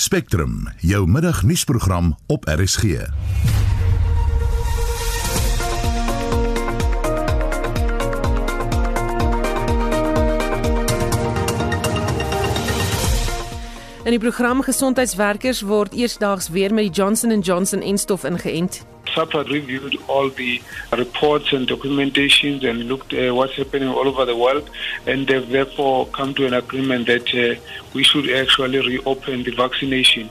Spectrum, jou middagnuusprogram op RSG. In die program gesondheidswerkers word eersdaags weer met die Johnson & Johnson enstof ingeënt. SAPA reviewed all the reports and documentations and looked at uh, what's happening all over the world, and they've therefore come to an agreement that uh, we should actually reopen the vaccination.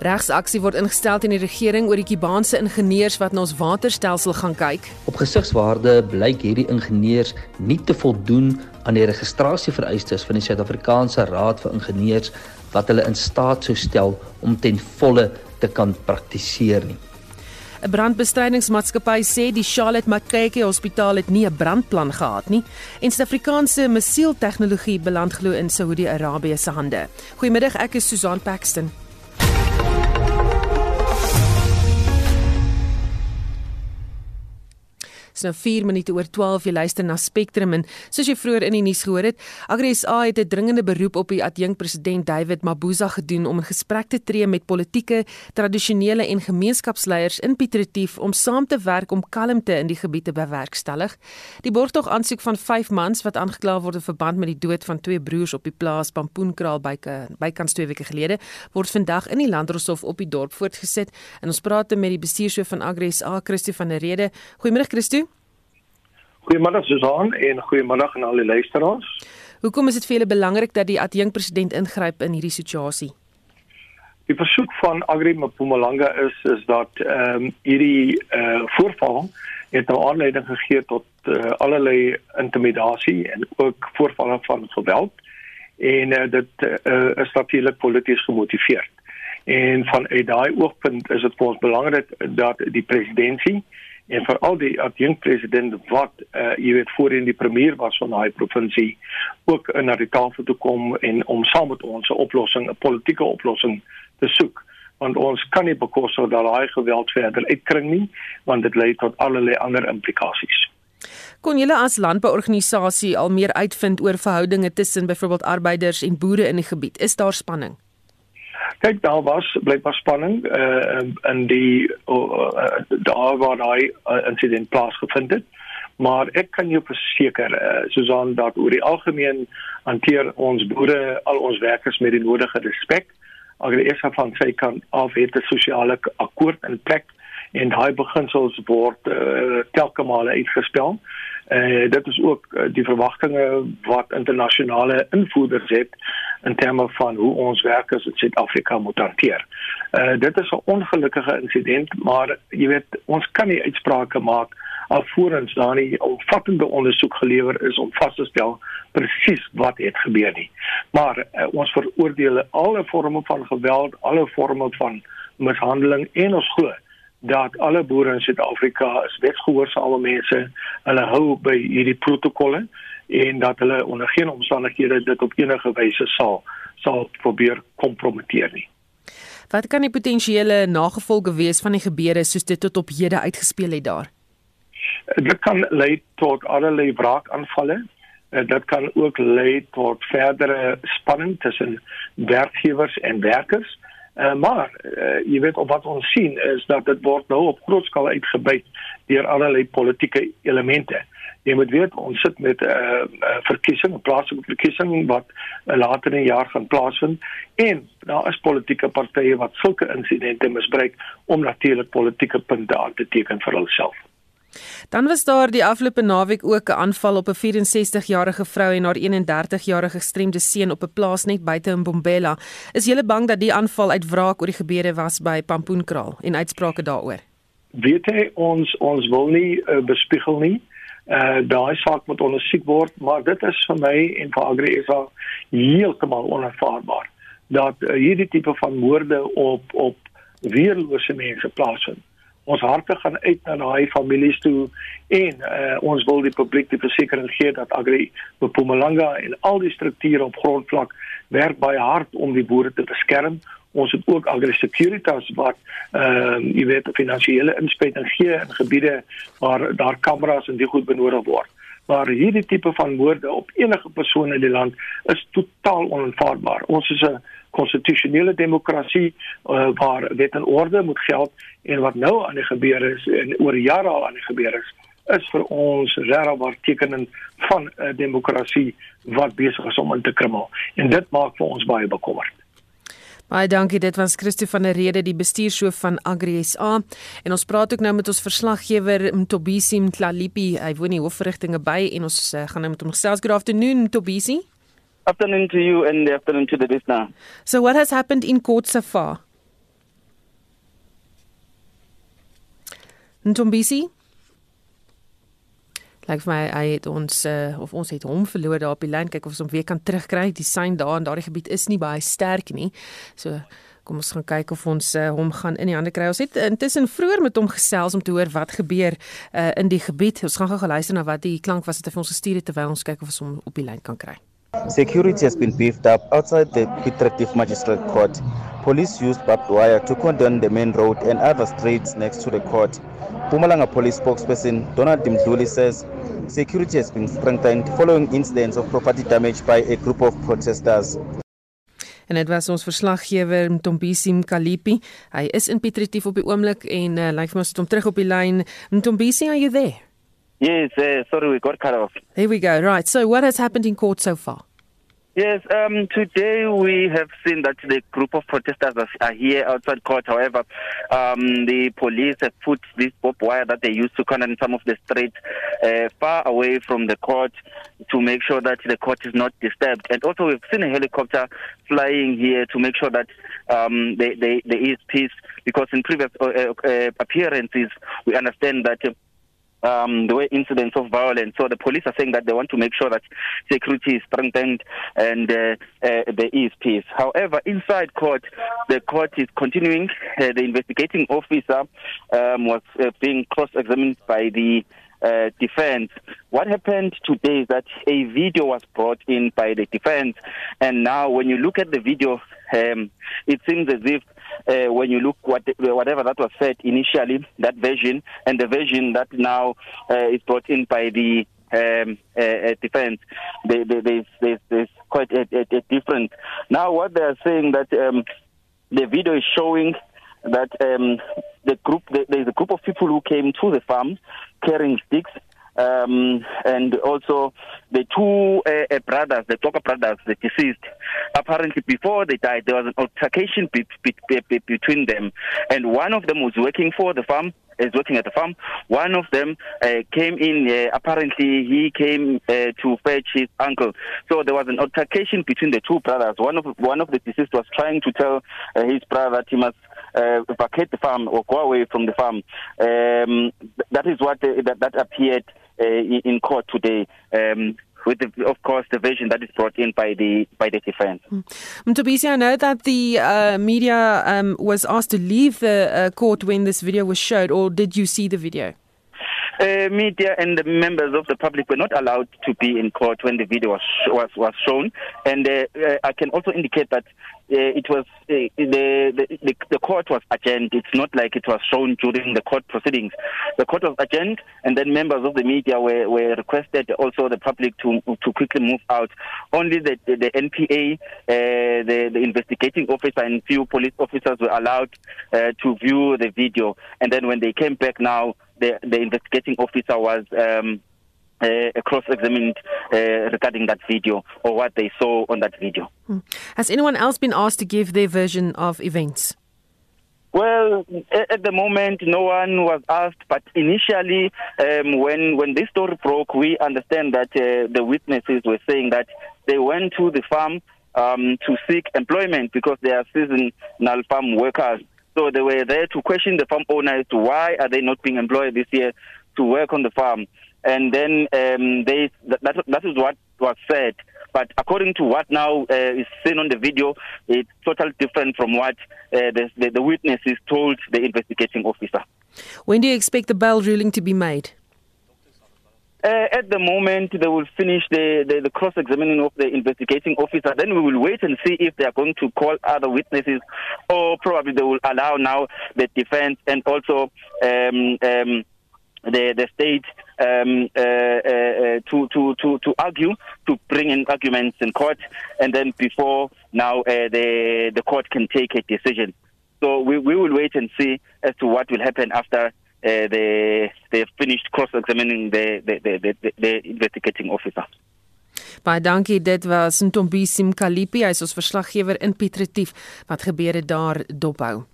Regsaksie word ingestel teen die regering oor die Kubaanse ingenieurs wat na ons waterstelsel gaan kyk. Op gesigswaarde blyk hierdie ingenieurs nie te voldoen aan die registrasievereistes van die Suid-Afrikaanse Raad vir Ingenieurs wat hulle in staat sou stel om ten volle te kan praktiseer nie. 'n Brandbestrydingsmaatskappy sê die Charlotte Maxeke Hospitaal het nie 'n brandplan gehad nie en Suid-Afrikaanse missieltegnologie beland glo in Saudi-Arabië se hande. Goeiemiddag, ek is Susan Paxton. Dis nou 4 minute oor 12 jy luister na Spectrum en soos jy vroeër in die nuus gehoor het, AgriSA het 'n dringende beroep op die adjunkpresident David Mabuza gedoen om in gesprek te tree met politieke, tradisionele en gemeenskapsleiers in Piet Retief om saam te werk om kalmte in die gebied te bewerkstellig. Die borgtog aansoek van 5 mans wat aangekla word in verband met die dood van twee broers op die plaas Pampoenkraal by bykans 2 weke gelede, word vandag in die Landdroshof op die dorp voortgesit en ons praat met die bestuurshoof van AgriSA, Christo van der Rede. Goeiemôre Christo. Goeiemiddag Susan en goeiemiddag aan al die luisteraars. Hoekom is dit vir julle belangrik dat die adjunkpresident ingryp in hierdie situasie? Die versoek van Agri Mpumalanga is is dat ehm um, hierdie eh uh, voorval het nou aanleiding gegee tot uh, allerlei intimidasie en ook voorvalle van geweld en uh, dit uh, is natuurlik polities gemotiveerd. En vanuit daai oogpunt is dit vir ons belangrik dat die presidentskap en veral die adjunkpresident wat uh, jy weet voorheen die premier was van daai provinsie ook na die tafel toe kom en om saam met ons 'n oplossing 'n politieke oplossing te soek. Want ons kan nie bekostig dat daai geweld verder uitkring nie want dit lei tot allerlei ander implikasies. Kon julle as landbouorganisasie al meer uitvind oor verhoudinge tussen byvoorbeeld arbeiders en boere in die gebied? Is daar spanning Kyk daar was blykbaar spanning uh in die uh, daar waar daai insident plaasgevind het. Maar ek kan jou verseker uh, Susan dat oor die algemeen hanteer ons boere al ons werkers met die nodige respek. Agter eers van sy kan af het 'n sosiale akkoord in plek en daai beginsels word uh, telke male uitgespel. Eh uh, dit is ook uh, die verwagtinge wat internasionale invoerders het in terme van hoe ons werkers in Suid-Afrika moet hanteer. Uh dit is 'n ongelukkige insident, maar jy weet ons kan nie uitsprake maak alvorens daar nie omvattende ondersoek gelewer is om vas te stel presies wat het gebeur nie. Maar uh, ons veroordeel alle forme van geweld, alle forme van mishandeling en ons glo dat alle boere in Suid-Afrika is wetsgehoorsame mense. Hulle hou by hierdie protokolle en dat hulle onder geen omstandighede dit op enige wyse sal sal probeer kompromiteer nie. Wat kan die potensiële nagevolge wees van die gebeure soos dit tot op hede uitgespeel het daar? Dit kan lei tot allerlei wraakaanvalle. Dit kan ook lei tot verdere spanning tussen werkgewers en werkers. Uh, maar uh, jy weet op wat ons sien is dat dit word nou op groot skaal uitgebuit deur allerlei politieke elemente. Jy moet weet ons sit met 'n uh, uh, verkiesing, 'n plaaslike verkiesing wat uh, later in die jaar gaan plaasvind en daar is politieke partye wat sulke insidente misbruik om natuurlik politieke punte aan te teken vir hulself. Dan was daar die afgelope naweek ook 'n aanval op 'n 64-jarige vrou en haar 31-jarige gestremde seun op 'n plaas net buite in Bombela. Is jy bang dat die aanval uit wraak oor die gebeure was by Pampoenkraal en uitsprake daaroor? Weet jy ons ons wil nie uh, bespiegel nie. Uh daai saak moet ondersoek word, maar dit is vir my en vir Agri is al heeltemal onaanvaarbaar dat uh, hierdie tipe van moorde op op weerlose mense plaasvind ons harte gaan uit na daai families toe en uh, ons wil die publiek die versekering gee dat Agri Mpumalanga en al die strukture op grondvlak werk baie hard om die boere te beskerm. Ons het ook Agri Securitas wat ehm uh, jy weet finansiële inspuiting gee in gebiede waar daar kameras en die goed benodig word. Maar hierdie tipe van moorde op enige persoon in die land is totaal onaanvaarbaar. Ons is 'n konstitusionele demokrasie uh, waar wet en orde moet geld en wat nou aan die gebeur is en oor jare al aan die gebeur is is vir ons regwaar tekening van 'n demokrasie wat besig is om in te krummel en dit maak vir ons baie bekommerd. Baie dankie. Dit was Christo van der Rede, die bestuurshoof van Agri SA. En ons praat ook nou met ons verslaggewer Mtobisi Mtlalipi. Hy woon in hoofverrigtinge by en ons uh, gaan nou met hom gesels. Good afternoon Mtobisi. Afternoon to you and the afternoon to the listener. So what has happened in court so far? Mtobisi? Lyk vir my hy het ons uh, of ons het hom verloor daar op die lyn kyk of ons hom weer kan terugkry. Die sein daar in daardie gebied is nie baie sterk nie. So kom ons gaan kyk of ons uh, hom gaan in die hande kry. Ons het intussen vroeër met hom gesels om te hoor wat gebeur uh, in die gebied. Ons gaan gou luister na wat die klank was wat hy vir ons gestuur het terwyl ons kyk of ons hom op die lyn kan kry. Security has been beefed up outside the Pitractive Magistrate Court. Police used barbed wire to cordon the main road and other streets next to the court. Pumalanga police spokesperson Donald Dimdluli says security has been strengthened following incidents of property damage by a group of protesters. En dit was ons verslaggewer Mtombisi Mkalipi. Hy is in Pietretief op die oomblik en uh, lyk vir my ons het hom terug op die lyn. Mtombisi, are you there? Yes, uh, sorry we got cut off. There we go. Right. So what has happened in court so far? Yes, um, today we have seen that the group of protesters are here outside court. However, um, the police have put this barbed wire that they used to cordon some of the streets uh, far away from the court to make sure that the court is not disturbed. And also, we've seen a helicopter flying here to make sure that um, there, there, there is peace. Because in previous uh, uh, appearances, we understand that. Um, there were incidents of violence. So the police are saying that they want to make sure that security is strengthened and uh, uh, there is peace. However, inside court, the court is continuing. Uh, the investigating officer um, was uh, being cross-examined by the uh, defense. What happened today is that a video was brought in by the defense, and now when you look at the video, um, it seems as if uh, when you look what whatever that was said initially, that version and the version that now uh, is brought in by the um, uh, uh defense, they, they, there's, there's, there's quite a, a, a difference. Now, what they are saying that um, the video is showing that um, the group there's a group of people who came to the farm carrying sticks um, and also the two uh, uh, brothers, the Toka brothers, the deceased. Apparently, before they died, there was an altercation be- be- be- between them, and one of them was working for the farm. Is working at the farm. One of them uh, came in. Uh, apparently, he came uh, to fetch his uncle. So there was an altercation between the two brothers. One of one of the deceased was trying to tell uh, his brother that he must uh, vacate the farm or go away from the farm. Um, that is what uh, that, that appeared in court today. Um, with the, of course the vision that is brought in by the by the defense. Mtobisi, I know that the uh, media um, was asked to leave the uh, court when this video was showed, or did you see the video? Uh, media and the members of the public were not allowed to be in court when the video was was, was shown, and uh, uh, I can also indicate that uh, it was uh, the, the the court was adjourned. It's not like it was shown during the court proceedings. The court was adjourned, and then members of the media were, were requested also the public to to quickly move out. Only the the, the NPA, uh, the the investigating officer, and few police officers were allowed to view the video. And then when they came back now the, the investigating officer was um, uh, cross-examined uh, regarding that video or what they saw on that video. Hmm. Has anyone else been asked to give their version of events? Well, at the moment, no one was asked. But initially, um, when when this story broke, we understand that uh, the witnesses were saying that they went to the farm um, to seek employment because they are seasonal farm workers. So they were there to question the farm owners to why are they not being employed this year to work on the farm. And then um, they that, that is what was said. But according to what now uh, is seen on the video, it's totally different from what uh, the, the, the witnesses told the investigating officer. When do you expect the bail ruling to be made? Uh, at the moment, they will finish the, the, the cross examining of the investigating officer. Then we will wait and see if they are going to call other witnesses, or probably they will allow now the defense and also um, um, the the state um, uh, uh, to, to, to, to argue, to bring in arguments in court, and then before now uh, the, the court can take a decision. So we, we will wait and see as to what will happen after uh, they, they've finished cross-examining the, the, the, the, the investigating officer. Baie dankie. Dit was Ntombi Simkalipi, hy is ons verslaggewer in Piet Retief wat gebeure daar dophou.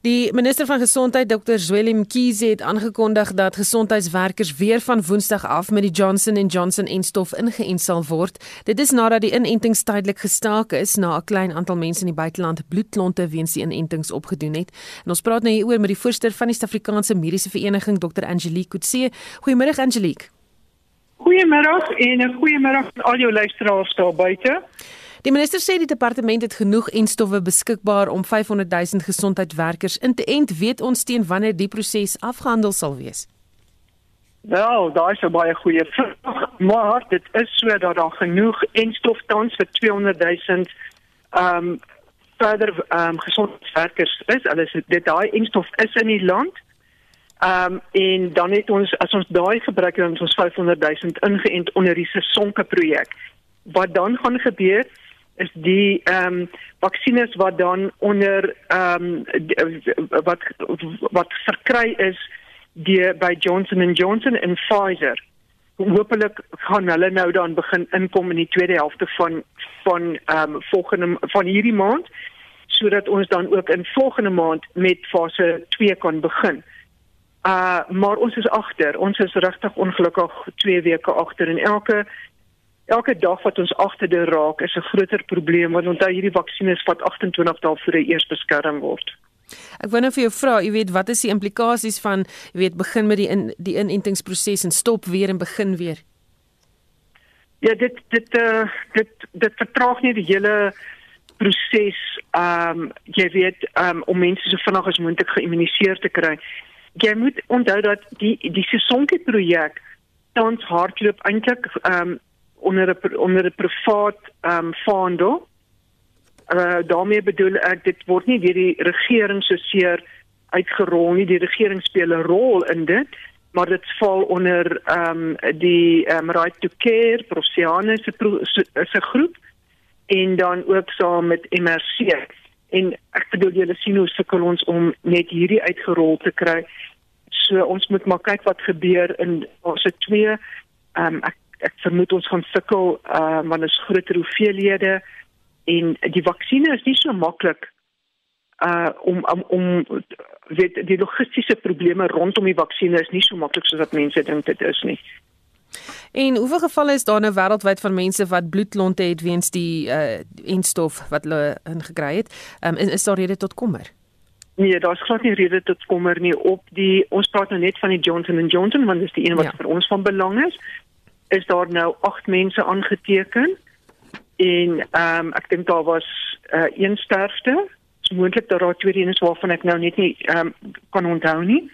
Die minister van gesondheid Dr Zweli Mkhize het aangekondig dat gesondheidswerkers weer van Woensdag af met die Johnson & Johnson enstof ingeënt sal word. Dit is nadat die inentings tydelik gestaak is na 'n klein aantal mense in die buiteland bloedklonte weens die inentings opgedoen het. En ons praat nou hieroor met die voorsteur van die Suid-Afrikaanse Mediese Vereniging Dr Angelique Kutse. Goeiemôre Angelique. Goeiemiddag en 'n goeiemiddag aan al jou luisteraars daar buite. Die minister sê die departement het genoeg enstowwe beskikbaar om 500 000 gesondheidswerkers in te ent. Weet ons teen wanneer die proses afgehandel sal wees? Wel, daar is 'n baie goeie vraag, maar dit is so dat daar genoeg enstof tans vir 200 000 ehm um, verder ehm um, gesondheidswerkers is. Hulle sê dit daai enstof is in die land. Ehm um, en dan het ons as ons daai gebruik dan ons 500 000 ingeënt onder die Sesonke projek. Wat dan gaan gebeur is die ehm um, vaksines wat dan onder ehm um, wat wat verkry is die by Johnson & Johnson en Pfizer. Hoopelik gaan hulle nou dan begin inkom in die tweede helfte van van ehm um, volgende van hierdie maand sodat ons dan ook in volgende maand met fase 2 kan begin. Uh maar ons is agter. Ons is regtig ongelukkig 2 weke agter en elke elke dag wat ons agterde raak is 'n groter probleem want onthou hierdie vaksines vat 28 dae voor hy eers beskerm word. Ek wou nou vir jou vra, jy weet, wat is die implikasies van jy weet begin met die in die inentingsproses en stop weer en begin weer? Ja, dit dit uh dit dit vertraag nie die hele proses ehm um, jy weet um, om mense so vinnig as moontlik geïmmuniseer te kry. Jy moet onthou dat die die Sesonke projek tans hardloop eintlik ehm um, onder 'n onder 'n privaat ehm um, vaandel. Uh daarmee bedoel ek dit word nie deur die regering so seer uitgerol nie. Die regering speel 'n rol in dit, maar dit val onder ehm um, die ehm um, Right to Care Prosiane se se groep en dan ook saam met MRC. En ek bedoel julle sien hoe sukkel ons om net hierdie uitgerol te kry. So ons moet maar kyk wat gebeur in ons se twee ehm um, ek ek vermoed ons gaan sukkel uh want is groter hoeveelhede en die vaksines is nie so maklik uh om om om weet die logistiese probleme rondom die vaksines is nie so maklik soos wat mense dink dit is nie. En hoeveel gevalle is daar nou wêreldwyd van mense wat bloedklonte het weens die uh enstof wat hulle ingekry het? Um, is, is daar rede tot kommer? Nee, daar's glad nie rede tot kommer nie op die ons praat nou net van die Johnson & Johnson want dis die een wat ja. vir ons van belang is is daar nou 8 mense aangeteken en ehm um, ek dink daar was uh, een sterfte. Dit moontlik dat daar twee reëns waarvan ek nou net nie ehm um, kan onthou nie.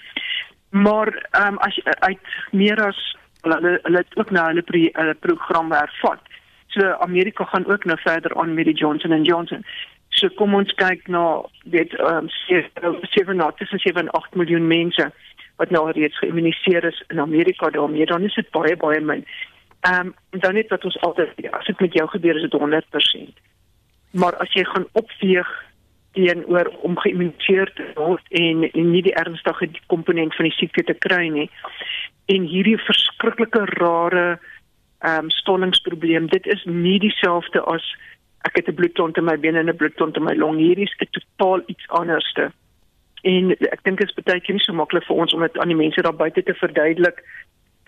Maar ehm um, as uit meer as hulle hulle het ook nou hulle, pre, hulle program hervat. So Amerika gaan ook nou verder aan met die Johnson & Johnson. So kom ons kyk na weet ehm um, 7 na 7 8 miljoen mense wat nou reeds geïmmuniseer is in Amerika daarmee, dan is dit baie baie min. Ehm um, dan net wat ons altyd as dit met jou gebeur is dit 100%. Maar as jy gaan opveeg teenoor om geïmmuniseer te word en, en nie die ernstige komponent van die siekte te kry nie en hierdie verskriklike rare ehm um, stollingsprobleem, dit is nie dieselfde as ek het 'n bloedklont in my bene en 'n bloedklont in my long. Hierdie is totaal iets anderste en ek dink dit is baie keer nie so maklik vir ons om dit aan die mense daar buite te verduidelik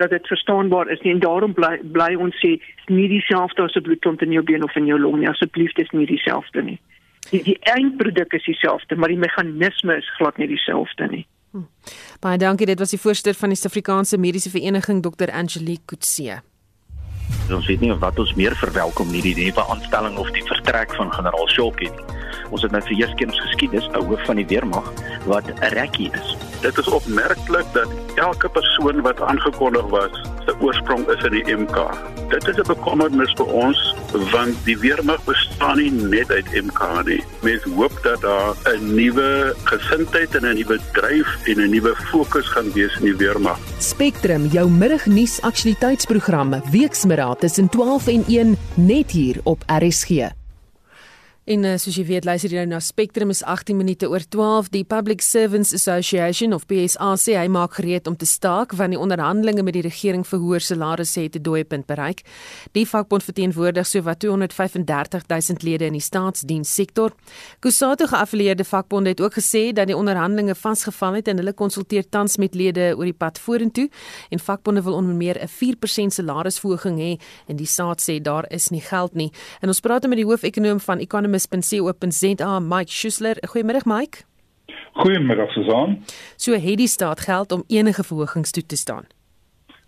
dat dit verstaanbaar is nie. En daarom bly bly ons sê nie dieselfde as 'n bloedklont in jou been of in jou long nie. Asseblief dis nie dieselfde nie. Die, die eindproduk is dieselfde maar die meganisme is glad nie dieselfde nie. Hm. baie dankie. Dit was die voorsteur van die Suid-Afrikaanse Mediese Vereniging Dr Angelique Kutse Ons weet nie wat ons meer verwelkom nie, die nuwe aanstelling of die vertrek van generaal Shulkin. Ons het nou vir eers keer ons geskiedenis 'n hoof van die weermag wat 'n rekkie is. Dit is opmerklik dat elke persoon wat aangekondig was, se oorsprong is in die MK. Dit is 'n bekommernis vir ons want die weermag bestaan nie net uit MK nie. Mens hoop dat daar 'n nuwe gesindheid en 'n nuwe dryf en 'n nuwe fokus gaan wees in die weermag. Spectrum, jou middagnuus aktualiteitsprogram, weksmiddag tussen 12 en 1 net hier op RSG. En uh, soos jy weet, luister jy nou na Spectrum is 18 minute oor 12. Die Public Servants Association of PSA sê hy maak gereed om te staak wanneer die onderhandelinge met die regering vir hoër salarisse het 'n dooiepunt bereik. Die vakbond verteenwoordig sowat 235 000 lede in die staatsdienssektor. Kusatu geaffilieerde vakbonde het ook gesê dat die onderhandelinge vasgevall het en hulle konsulteer tans met lede oor die pad vorentoe en vakbonde wil onder meer 'n 4% salarisverhoging hê en die saad sê daar is nie geld nie. En ons praat met die hoofekonoom van Economy economist.co.za Mike Schuessler. Goeiemiddag Mike. Goeiemiddag Susan. So het die staat geld om enige verhogings toe te staan.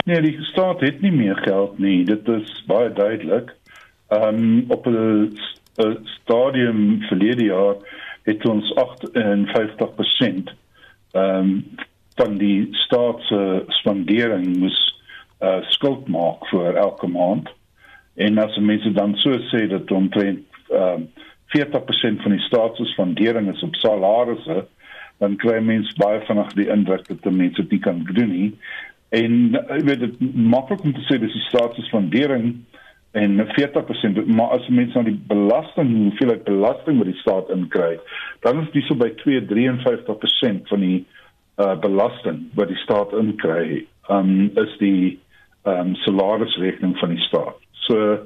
Nee, die staat het nie meer geld nie. Dit is baie duidelik. Ehm um, op 'n stadium verlede jaar het ons 58% ehm um, van die staat se spandering moes uh, skuld maak vir elke maand. En as mense dan so sê dat omtrent ehm um, 40% van die staatsspandering is op salarisse, dan kry mense baie vinnig die indruk dat mense dit nie kan doen nie. En jy weet dit maklik om te sê dis die staatsspandering en 40% maar as mense na die belasting, hoeveel ek belasting met die staat inkry, dan is dit so by 2.53% van die uh belasting wat die staat inkry, um is die um salarisrekening van die staat. So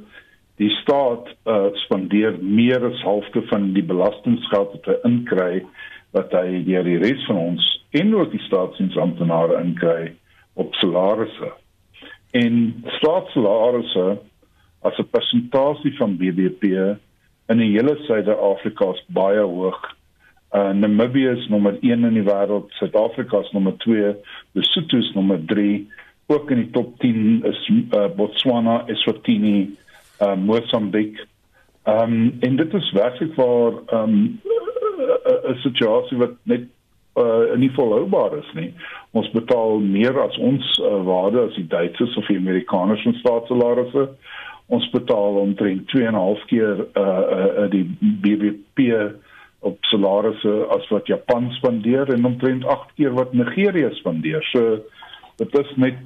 die staat uh, spandeer meer as halfte van die belastinggeld wat hy inkry wat hy deur die res van ons en ook die staatsdiensamptenare inkry op salarisse. En staatssalarisse as 'n persentasie van BBP in die hele Suid-Afrika is baie hoog. Uh, Namibië is nommer 1 in die wêreld, Suid-Afrika is nommer 2, Lesotho is nommer 3, ook in die top 10 is uh, Botswana, Eswatini, uh, Mosambik. Ehm um, en dit is werklik waar ehm um, 'n situasie wat net uh, nie volhoubaar is nie. Ons betaal meer as ons uh, waarde as die Duitsers of die Amerikaners van staatssalarisse. Ons betaal omtrent 2.5 keer uh, uh, die BBP op salarisse as wat Japan spandeer en omtrent 8 keer wat Nigerië spandeer. So dit is net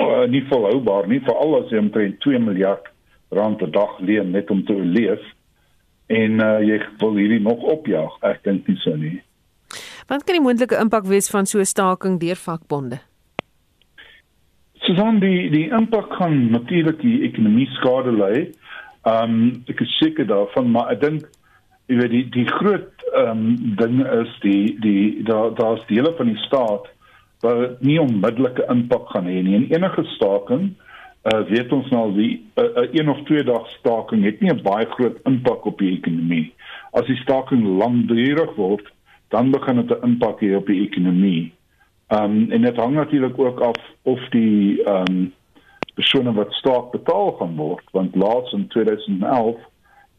uh, nie volhoubaar nie, veral as jy omtrent 2 miljard rand per dag leen net om te leef. En uh, jy wil hierdie nog opjaag? Ek dink nie so nie. Wat kan die moontlike impak wees van so 'n staking deur vakbonde? Susan die die impak kan natuurlik die ekonomie skade lei. Um ek is seker daarvan maar ek dink jy weet die die groot um ding is die die daar daar's dele van die staat wat nie onmiddellike impak gaan hê nie. En enige staking uh, weet ons nou die 'n uh, uh, een of twee dae staking het nie 'n baie groot impak op die ekonomie. As die staking langdurig word, dan begin dit 'n impak hê op die ekonomie. Um en dit hang natuurlik ook af of die um persone wat staak betaal gaan word, want laas in 2011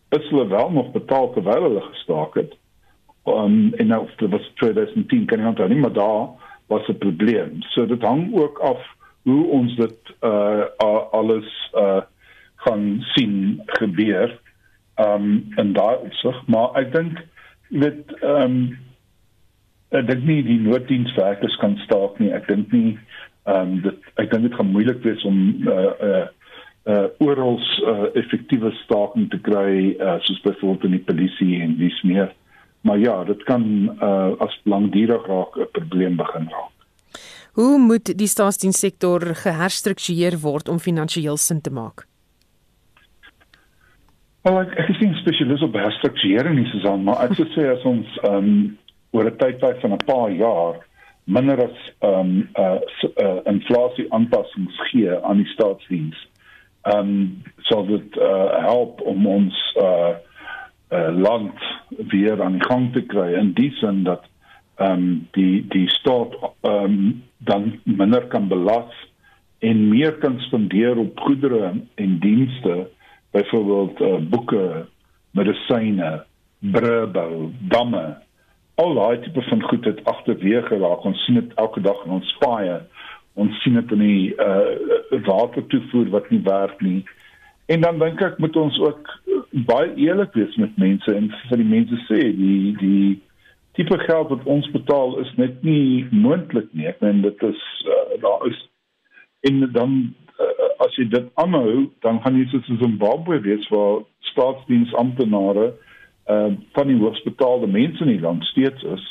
is hulle wel nog betaal terwyl hulle gestaak het. Um en nou was 2010 kan jy onthou nie, maar daar was 'n probleem. So dit hang ook af hoe ons dit uh alles uh gaan sien gebeur um in daai opsig. Maar ek dink met um ek dink nie die nooddienswerkers kan staak nie. Ek dink nie um dit ek dink dit gaan moeilik wees om uh uh uh oral uh, effektiewe staking te kry uh, soos byvoorbeeld in die polisie en dis meer maar ja dit kan uh as langdurig raak 'n probleem begin raak Hoe moet die staatsdienssektor geherstruktureer word om finansiëel sin te maak? Wel ek, ek nie spesialis op herstrukturering nie, Susan, maar ek sou sê as ons ehm um, oor 'n tydperk van 'n paar jaar minder as ehm um, uh, uh inflasie aanpassings gee aan die staatsdiens. Ehm um, sou dit uh, help om ons uh, uh land weer aan die gang te kry in die sin dat ehm um, die die staat ehm um, dan minder kan belas en meer kan spandeer op goedere en dienste byvoorbeeld uh, boeke, medisyne, brûbou, damme al daai tipe van goed het agterweeg geraak. Ons sien dit elke dag in ons paaie. Ons sien dit in die uh watertoevoer wat nie werk nie. En dan dink ek moet ons ook baie eerlik wees met mense en vir die mense sê die die tipe geld wat ons betaal is net nie moontlik nie. Ek meen dit is uh, daar is en dan uh, as jy dit aanhou, dan gaan jy soos in Zimbabwe wees waar staatsdiensamptenare uh van die hoogspitaalde mense in die land steeds is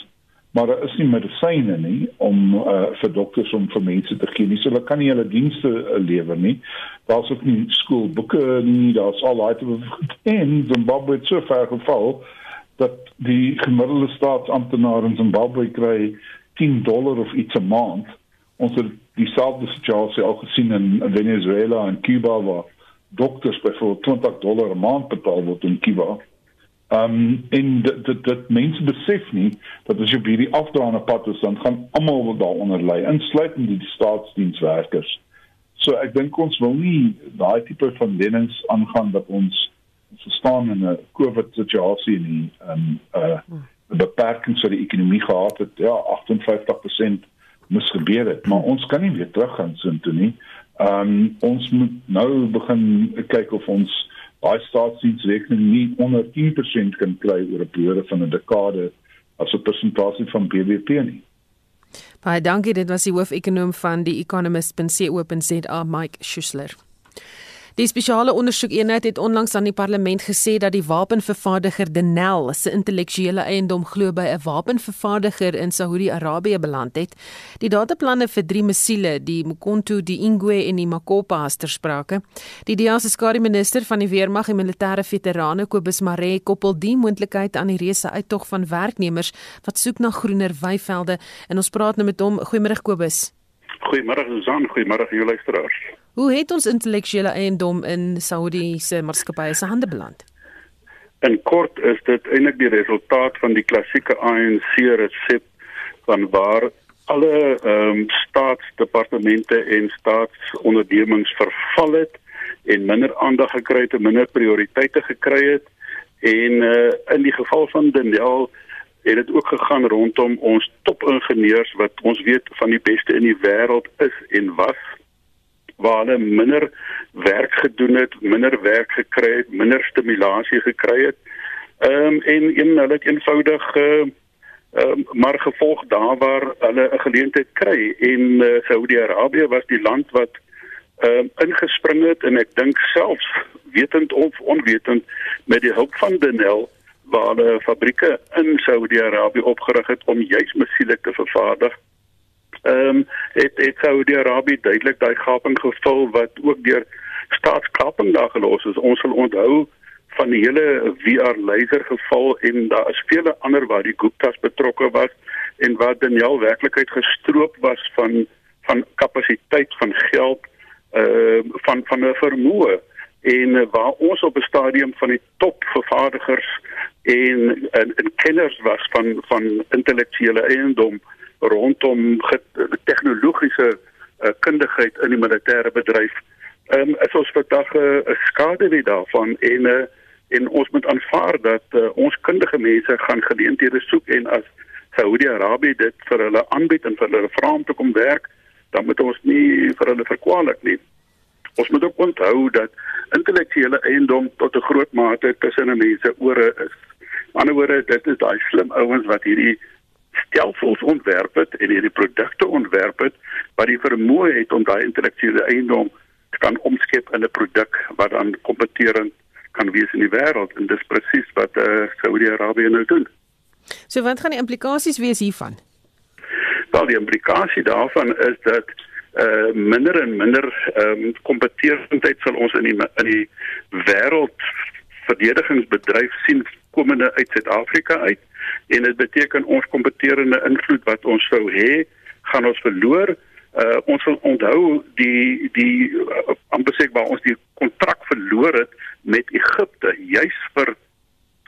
maar daar is nie medisyne nie om uh, vir dokters om vir mense te gee nie. So hulle kan nie hulle dienste uh, lewer nie. Daar's ook nie skoolboeke nie. Daar's al daai te en Zimbabwe het so ver geval dat die gemiddelde staatsamptenaar in Zimbabwe kry 10 dollar of iets 'n maand. Ons het dieselfde situasie al gesien in Venezuela en Cuba waar dokters byvoorbeeld 20 dollar 'n maand betaal word in Cuba. Ehm um, en dit dit dit mense besef nie dat as jy op hierdie afdraande pad is dan gaan almal daaronder lê, insluitend die staatsdienswerkers. So ek dink ons wil nie daai tipe van lenings aangaan dat ons verstaan in 'n COVID situasie nie ehm uh, die beperkings vir die ekonomie gehad het. Ja, 58% moes gebeur het, maar ons kan nie weer terug gaan so intoe nie. Ehm um, ons moet nou begin kyk of ons daai staatsdiensrekening nie onder 10% kan kry oor 'n periode van 'n dekade as 'n persentasie van BBP nie. Baie dankie, dit was die hoofekonoom van die economist.co.za Mike Schuessler. Die spesiale ondersoekeenheid het onlangs aan die parlement gesê dat die wapenvervaardiger Denel se intellektuele eiendom glo by 'n wapenvervaardiger in Saudi-Arabië beland het. Die dataplanne vir drie missiele, die Mkontu, die Ingwe en die Makopa is ter sprake. Die DEA se skare minister van die weermag en militêre veterane Kobus Mare koppel die moontlikheid aan die reuse uittog van werknemers wat soek na groener weivelde en ons praat nou met hom. Goeiemôre Kobus. Goeiemôre Susan, goeiemôre julle luisteraars. Hoe het ons intellektuele eiendom in Saudi se maatskappye se hande beland? In kort is dit eintlik die resultaat van die klassieke ANC resep van waar alle ehm um, staatsdepartemente en staatsondernemings verval het en minder aandag gekry het, minder prioriteite gekry het en uh, in die geval van Daniel het dit ook gegaan rondom ons topingenieurs wat ons weet van die beste in die wêreld is en was waar hulle minder werk gedoen het, minder werk gekry het, minder stimulasie gekry het. Ehm um, en en hulle het eenvoudig ehm uh, um, maar gevolg daar waar hulle 'n geleentheid kry en uh, Saudi-Arabië was die land wat ehm uh, ingespring het en ek dink selfs wetend of onwetend met die hulp van Denel waar hulle fabrieke in Saudi-Arabië opgerig het om juis musiele te vervaardig ehm um, het het Saudi-Arabië duidelik daai gaping gevul wat ook deur staatskaping daar gelos is. Ons wil onthou van die hele VR laser geval en daar is vele ander waar die Guptas betrokke was en waar Daniel werklikheid gestroop was van van kapasiteit van geld ehm uh, van van 'n vermoë en uh, waar ons op 'n stadium van die top vervaardigers en en, en kenners was van van intellektuele eiendom rondom tegnologiese uh, kundigheid in die militêre bedryf. Ehm um, ons vandag eh, 'n uh, skade wie daarvan en uh, en ons moet aanvaar dat uh, ons kundige mense gaan geleenthede soek en as Saudi-Arabië dit vir hulle aanbied en vir hulle vra om te kom werk, dan moet ons nie vir hulle verkwalik nie. Ons moet ook onthou dat intellektuele eiendom tot 'n groot mate tussen mense ore is. Aan die ander woorde, dit is daai slim ouens wat hierdie stelsels ontwerp het en hierdie produkte ontwerp het wat die vermoë het om daai intellektuele eiendom te kan omskep in 'n produk wat dan kompeterend kan wees in die wêreld en dis presies wat uh, Saudi-Arabië nou doen. So wat gaan die implikasies wees hiervan? Wel die implikasie daarvan is dat uh minder en minder ehm um, kompeterendheid sal ons in die in die wêreld verdedigingsbedryf sien komende uit Suid-Afrika uit en dit beteken ons kompeterende invloed wat ons sou hê gaan ons verloor. Uh, ons wil onthou die die uh, amper sê waar ons die kontrak verloor het met Egipte juis vir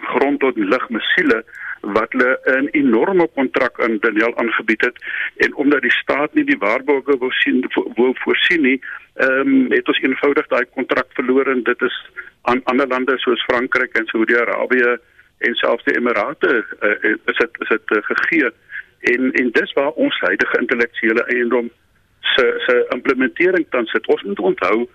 grond tot lug missiele wat hulle 'n enorme kontrak aan Daniel aangebied het en omdat die staat nie die waarborge wou sien wou voorsien nie, ehm um, het ons eenvoudig daai kontrak verloor en dit is aan ander lande soos Frankryk en Saudi-Arabië en selfs die Emirate uh, is dit is dit uh, gegee. En en dis waar ons huidige intellektuele eiendom se se implementering dan sit. Ons moet onthou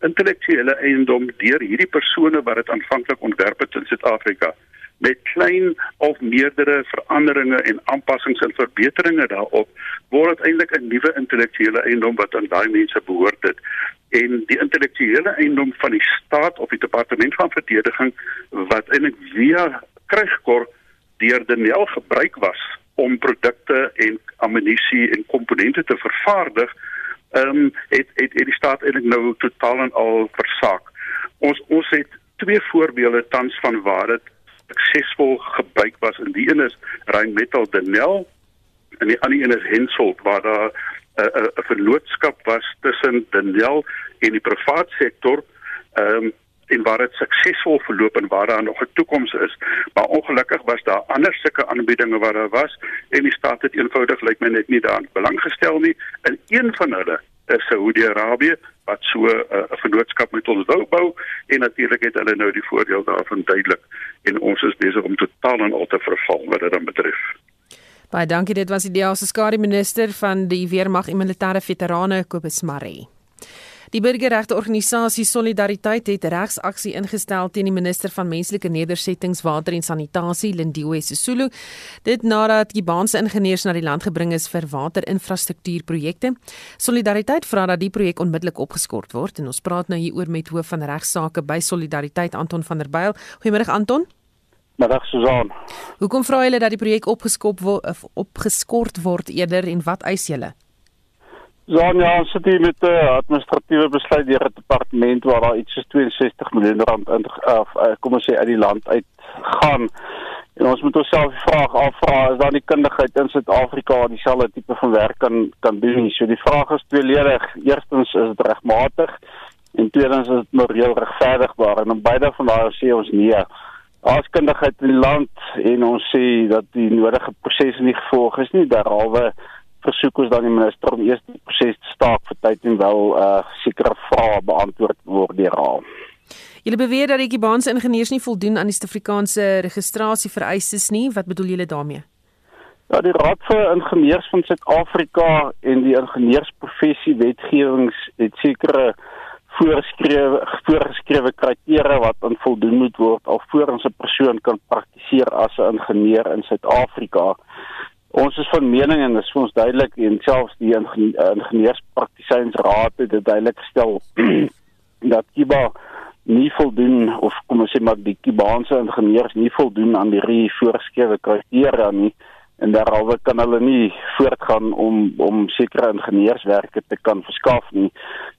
intellektuele eiendom deur hierdie persone wat dit aanvanklik ontwerp het in Suid-Afrika met klein of meerdere veranderinge en aanpassings en verbeteringe daarop word dit eintlik 'n nuwe intellektuele eiendom wat aan daai mense behoort het en die intellektuele eiendom van die staat of die departement van verdediging wat eintlik via krygkor deur Daniel gebruik was om produkte en ammunisie en komponente te vervaardig ehm um, het, het het die staat eintlik nou totaal en al versaak. Ons ons het twee voorbeelde tans van waar dit suksesvol gebruik was en die een is Rheinmetall Denel en die ander een is Hensoldt waar daar 'n uh, 'n verlootskap was tussen Denel en die privaat sektor ehm um, en waar dit suksesvol verloop en waar daar nog 'n toekoms is. Maar ongelukkig was daar ander sulke aanbiedinge wat daar was en die staat het eenvoudig lyk my net nie daaraan belang gestel nie. En een van hulle is Saudi-Arabië wat so 'n uh, vennootskap met ons wou bou en natuurlik het hulle nou die voordeel daarvan duidelik en ons is besig om totaal en al te verval wat dit dan betref. Baie dankie dit was die DEA se skare minister van die weermag en militêre veterane Kobus Maree. Die burgerregte organisasie Solidariteit het regsaksie ingestel teen die minister van menslike nedersettings, water en sanitasie, Lindiwe Sisulu, dit nadat die baanse ingenieurs na die land gebring is vir waterinfrastruktuurprojekte. Solidariteit vra dat die projek onmiddellik opgeskort word en ons praat nou hieroor met hoof van regsaake by Solidariteit Anton van der Byl. Goeiemôre Anton. Middag Susan. Hoekom vra julle dat die projek opgeskop word of opgeskort word eerder en wat eis julle? Ja, ja, ons het hier met 'n uh, administratiewe besluit deur die departement waar daar iets soos 62 miljoen rand in of uh, kom ons sê uit die land uit gaan. En ons moet onsself die vraag afvra, is daar nie kundigheid in Suid-Afrika wat dieselfde tipe van werk kan kan doen nie? So die vraag is tweeledig. Eerstens is dit regmatig en tweedens is dit moreel regverdigbaar en om beide van daai sê ons nee. As kundigheid in die land en ons sê dat die nodige prosesse nie gevolg is nie, derhalwe versoek ons dan die minister om eers die proses te staak vir tyd en wel uh sekere vrae beantwoord word deur haar. Julle beweer dat die Kubaanse ingenieurs nie voldoen aan die Suid-Afrikaanse registrasievereistes nie. Wat bedoel julle daarmee? Ja, die Raad vir Ingenieurs van Suid-Afrika en die ingenieursprofessie wetgewings het sekere voorgeskrewe voorgeskrewe kriteria wat aan voldoen moet word alvorens 'n persoon kan praktiseer as 'n ingenieur in Suid-Afrika. Ons is van mening en dit is vir ons duidelik en selfs die ingenieurspraktisynsraad het dit duidelik gestel dat Kiba nie voldoen of kom ons sê maar die Kibaanse ingenieurs nie voldoen aan die voorgeskrewe kriteria nie en daaroor kan hulle nie voortgaan om om sekere ingenieurswerke te kan verskaf nie.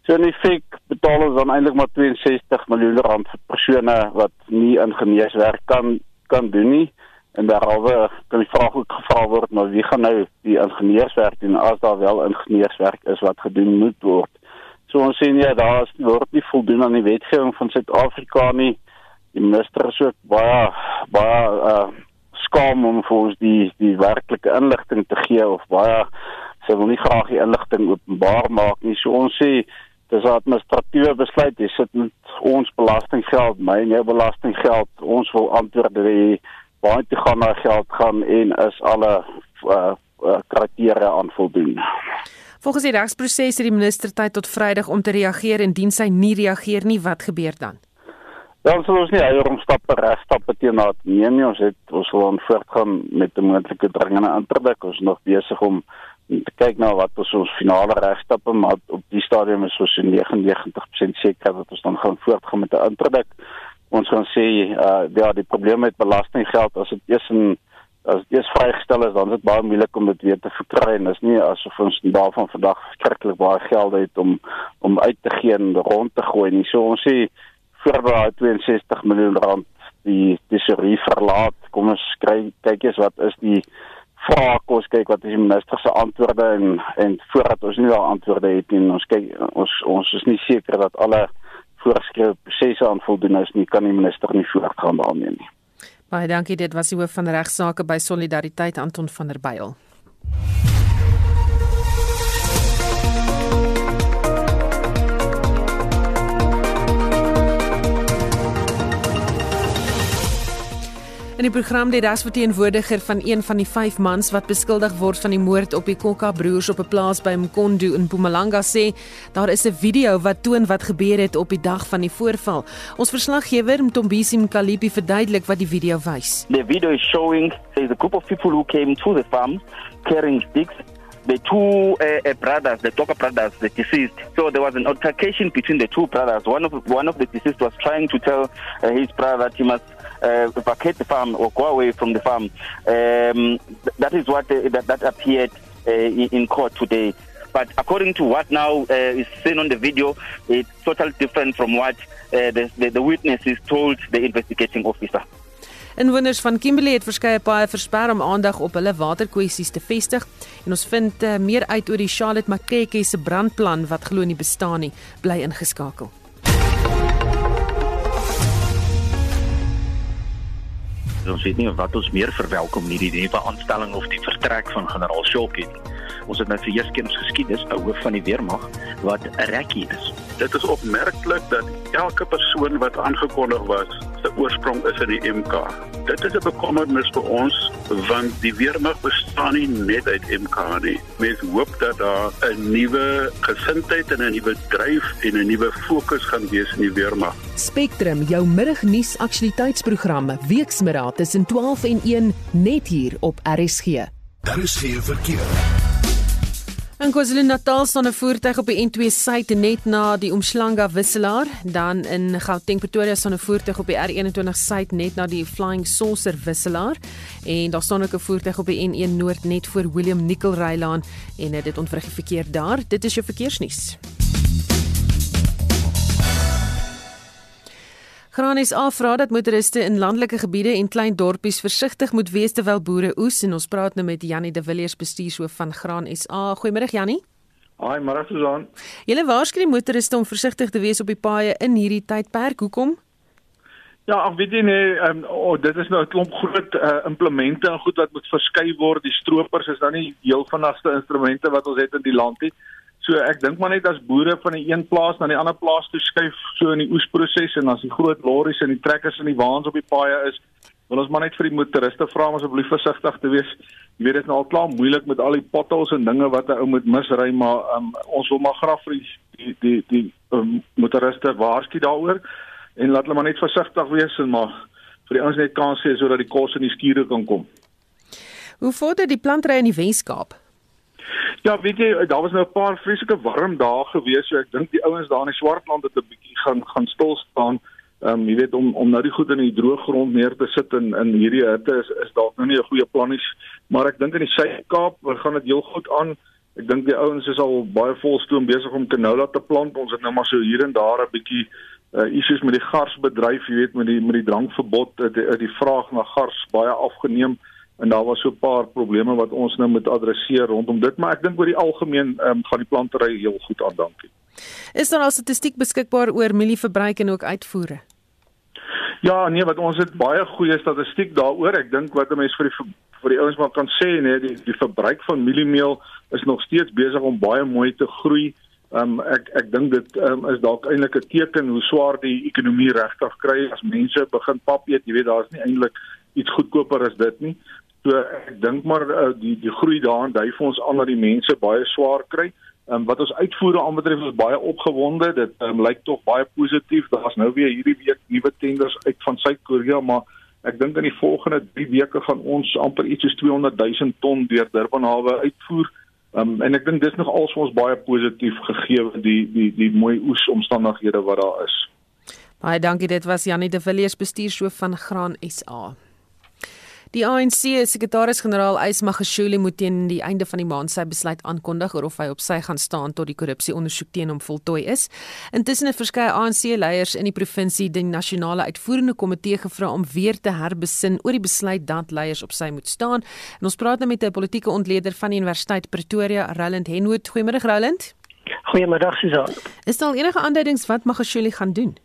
So in feite betaal ons dan eintlik maar 62 miljoen rand vir persone wat nie ingenieurswerk kan kan doen nie en daaroor kan die vraag ook gevra word maar wie gaan nou die ingenieurswerk doen as daar wel ingenieurswerk is wat gedoen moet word. So ons sien ja daar is word nie voldoen aan die wetgewing van Suid-Afrika nie. Die minister is ook baie baie uh skaam om vir ons die die werklike inligting te gee of baie sy wil nie graag die inligting openbaar maak nie. So ons sê dis 'n administratiewe besluit. Dit sit met ons belastinggeld, my en jou belastinggeld. Ons wil antwoorde hê waar toe gaan my geld gaan en is alle uh, uh, kriteria aan voldoen. Volgens die regsproses het die minister tyd tot Vrydag om te reageer en dien sy nie reageer nie, wat gebeur dan? Dan sal ons nie eier om stappe regstappe teen haar neem nie. Ons het ons wil voortgaan met 'n moontlike dringende interdik. Ons is nog besig om te kyk na wat ons ons finale regstappe maar op die stadium is ons 99% seker dat ons dan gaan voortgaan met 'n interdik ons gaan sê uh ja die probleem met belastinggeld as dit eers in as dit eers vrygestel is dan is dit baie moeilik om dit weer te verkry en is nie asof ons daarvan vandag skrikkelik baie geld het om om uit te gee en rond te gooi nie so ons sê vir daai 62 miljoen rand die tesorie verlaat kom ons kry kyk eens wat is die vrae kos kyk wat is die minister se antwoorde en en voordat ons nie daai antwoorde het nie ons kyk ons ons is nie seker dat alle voorgeskrewe prosesse aan voldoen is nie kan die minister nie voortgaan daarmee nie. Baie dankie dit was die hoof van regsaake by Solidariteit Anton van der Byl. In die program die rasverteenwoordiger van een van die 5 mans wat beskuldig word van die moord op die Kokka broers op 'n plaas by Mkondo in Mpumalanga sê daar is 'n video wat toon wat gebeur het op die dag van die voorval. Ons verslaggewer Mtombisi Mkalipi verduidelik wat die video wys. The video is showing there's a group of people who came to the farm carrying sticks the two uh, brothers, the Toka brothers, the deceased. So there was an altercation between the two brothers. One of one of the deceased was trying to tell uh, his brother that he must uh, vacate the farm or go away from the farm. Um, th- that is what uh, that, that appeared uh, in, in court today. But according to what now uh, is seen on the video, it's totally different from what uh, the, the, the witnesses told the investigating officer. Inwoners van Kimberley het verskeie paaie versper om aandag op hulle waterkwessies te vestig en ons vind uh, meer uit oor die Charlotte Makeke se brandplan wat glo nie bestaan nie. Bly ingeskakel. Ons weet nie wat ons meer verwelkom nie, die nuwe aanstelling of die vertrek van generaal Shopkie nie. Ons het nou vir eers keer ons geskiedenis 'n hoof van die weermag wat 'n rekkie is. Dit is opmerklik dat elke persoon wat aangekondig was, se oorsprong is in die MK. Dit is 'n bekommernis vir ons want die weermag bestaan nie net uit MK nie. Mens hoop dat daar 'n nuwe gesindheid en 'n nuwe dryf en 'n nuwe fokus gaan wees in die weermag. Spectrum, jou middagnuus aktualiteitsprogramme, weksmiddag tussen 12 en 1 net hier op RSG. Daar is geen verkeer. In KwaZulu-Natal staan 'n voertuig op die N2 suid net na die Umhlanga wisselaar, dan in Gauteng Pretoria staan 'n voertuig op die R21 suid net na die Flying Saucer wisselaar en daar staan ook 'n voertuig op die N1 noord net voor William Nicol Rylaan en dit ontwrig die verkeer daar. Dit is jou verkeersnuus. Granis afvra dat motoriste in landelike gebiede en klein dorpies versigtig moet wees terwyl boere oes en ons praat nou met Jannie de Villiers bestuurshoof van Graan SA. Goeiemôre Jannie. Haai, môre Susan. Julle waarsku motoriste om versigtig te wees op die paaie in hierdie tydperk. Hoekom? Ja, ag weet nee, um, oh, dit is nou 'n klomp groot uh, implemente en goed wat moet verskei word. Die stroopers is nou nie heel vanaste instrumente wat ons het in die land nie. So ek dink maar net as boere van die een plaas na die ander plaas toe skuif so in die oesproses en as die groot lorries en die trekkers en die waans op die paaie is, wil ons maar net vir die motoriste vra om asseblief versigtig te wees. Jy weet dit is nou al klaar moeilik met al die potholes en dinge wat 'n ou moet misry, maar um, ons wil maar graag vir die die die, die um, motoriste waarsku daaroor en laat hulle maar net versigtig wees en maar vir die ouens net kans gee sodat die kos in die skure kan kom. Hoe vorder die plantry in die Wes-Kaap? Ja, weet jy, daar was nou 'n paar vreeslike warm dae gewees, so ek dink die ouens daar in die Swartland het 'n bietjie gaan gaan stil staan. Ehm um, jy weet om om nou die goed in die droë grond neer te sit in in hierdie hitte is is dalk nou nie 'n goeie plan nie, maar ek dink in die Suid-Kaap gaan dit heel goed aan. Ek dink die ouens is al baie volstoom besig om canola te plant. Ons het nou maar so hier en daar 'n bietjie uh issues met die garsbedryf, jy weet met die met die drankverbod, die, die vraag na gars baie afgeneem en daar was so 'n paar probleme wat ons nou moet adresseer rondom dit, maar ek dink oor die algemeen um, gaan die plantery heel goed aan, dankie. Is daar al statistiek beskikbaar oor mielieverbruik en ook uitvoere? Ja, nee, wat ons het baie goeie statistiek daaroor. Ek dink wat 'n mens vir die vir die ouens maar kan sê, nee, die die verbruik van mieliemeel is nog steeds besig om baie mooi te groei. Um ek ek dink dit um, is dalk eintlik 'n teken hoe swaar die ekonomie regtig kry as mense begin pap eet. Jy weet, daar's nie eintlik iets goedkoper as dit nie. So ek dink maar uh, die die groei daarin dui vir ons aan dat die mense baie swaar kry. Ehm um, wat ons uitvoere aanbetref is baie opgewonde. Dit um, lyk tog baie positief. Daar's nou weer hierdie week nuwe tenders uit van Suid-Korea, maar ek dink in die volgende 3 weke gaan ons amper iets soos 200 000 ton deur Durban hawe uitvoer. Ehm um, en ek dink dis nog als ons baie positief gegee die die die mooi oes omstandighede wat daar is. Baie dankie. Dit was Janie de Villiers bestuurshoof van Graan SA. Die ANC sekretaris-generaal Ys Magashule moet teen die einde van die maand sy besluit aankondig oor of hy op sy gaan staan tot die korrupsie-ondersoek teen hom voltooi is. Intussen het verskeie ANC-leiers in die provinsie die nasionale uitvoerende komitee gevra om weer te herbesin oor die besluit dat leiers op sy moet staan. En ons praat nou met 'n politieke ontleder van die Universiteit Pretoria, Roland Henwood. Goeiemôre Roland. Goeiemiddag Susan. Is daar enige aanduidings wat Magashule gaan doen?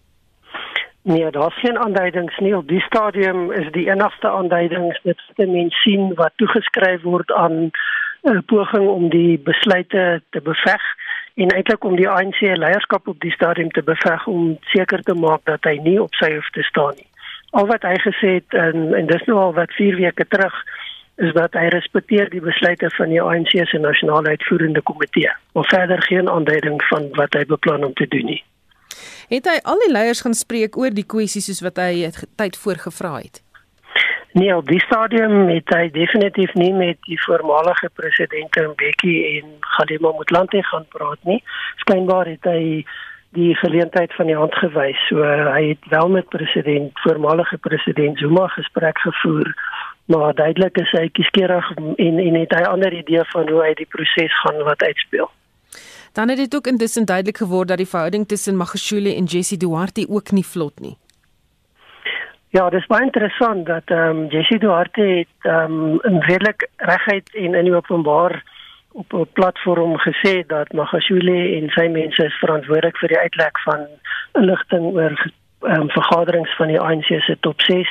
Nee, daar's geen aanduidings nie. Op die stadium is die enigste aanduidings net wat mense sien wat toegeskryf word aan 'n uh, poging om die besluite te beveg en eintlik om die ANC leierskap op die stadium te beveg om seker te maak dat hy nie op sy hoef te staan nie. al wat hy gesê het en en dis nou al wat 4 weke terug is dat hy respekteer die besluite van die ANC se nasionale uitvoerende komitee. Maar verder geen aanduiding van wat hy beplan om te doen nie. Het hy al die leiers gaan spreek oor die kwessies soos wat hy tyd voorgevra het? Nee, op die stadium het hy definitief nie met die voormalige presidente Mbeki en Kgalema Motlanthe gaan praat nie. Skynbaar het hy die geleentheid van die hand gewys. So hy het wel met president voormalige president Zuma gesprek gevoer, maar duidelik is hy kieskeurig en en het hy ander idee van hoe hy die proses gaan wat uitspeel. Dan het dit ook intussen duidelik geword dat die verhouding tussen Magashule en Jesse Duarte ook nie vlot nie. Ja, dit is baie interessant dat ehm um, Jessie Duarte het ehm um, in redelik regheid en in openbaar op 'n platform gesê dat Magashule en sy mense is verantwoordelik vir die uitlek van inligting oor ehm um, vergaderings van die ANC se top 6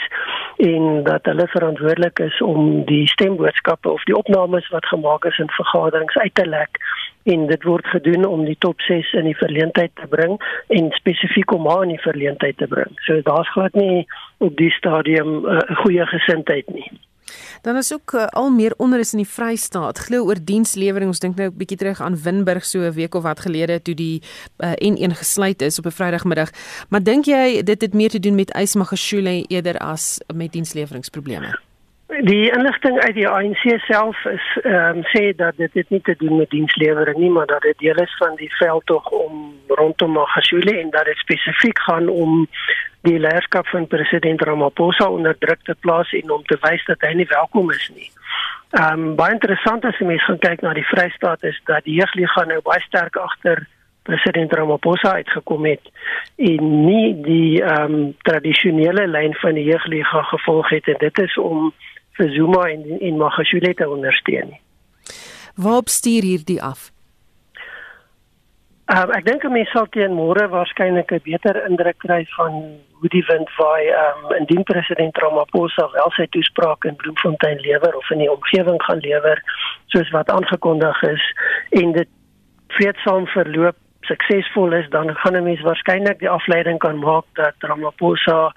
en dat hulle verantwoordelik is om die stemboodskappe of die opnames wat gemaak is in vergaderings uit te lek en dit word gedoen om die top 6 in die verleentheid te bring en spesifiek om haar in die verleentheid te bring. So daar's glad nie op die stadium eh, 'n uh, goeie gesindheid nie. Dan is ook uh, al meer onrus in die Vrystaat. Glo oor dienslewering. Ons dink nou 'n bietjie terug aan Winburg so 'n week of wat gelede toe die uh, N1 gesluit is op 'n Vrydagmiddag. Maar dink jy dit het meer te doen met Ysmagashule eerder as met diensleweringsprobleme? Die inligting uit die ANC self is ehm um, sê dat dit dit nie te doen met dienslewering nie, maar dat dit deel is van die veldtog om rondom Magashule en dat dit spesifiek gaan om die leierskap van president Ramaphosa onder druk te plaas en om te wys dat hy nie welkom is nie. Ehm um, baie interessant as jy mens gaan kyk na die Vrystaat is dat die jeugliga nou baie sterk agter president Ramaphosa uitgekom het en nie die ehm um, tradisionele lyn van die jeugliga gevolg het en dit is om vir Zuma en en Magashule te ondersteun. Waar stuur hierdie af? Uh, ek dink mense sal teen môre waarskynlik 'n beter indruk kry van hoe die wind vaai um, indien president Ramaphosa wel sy toespraak in Bloemfontein lewer of in die omgewing gaan lewer soos wat aangekondig is en dit vreedsaam verloop suksesvol is dan gaan 'n mens waarskynlik die afleiding kan maak dat Ramaphosa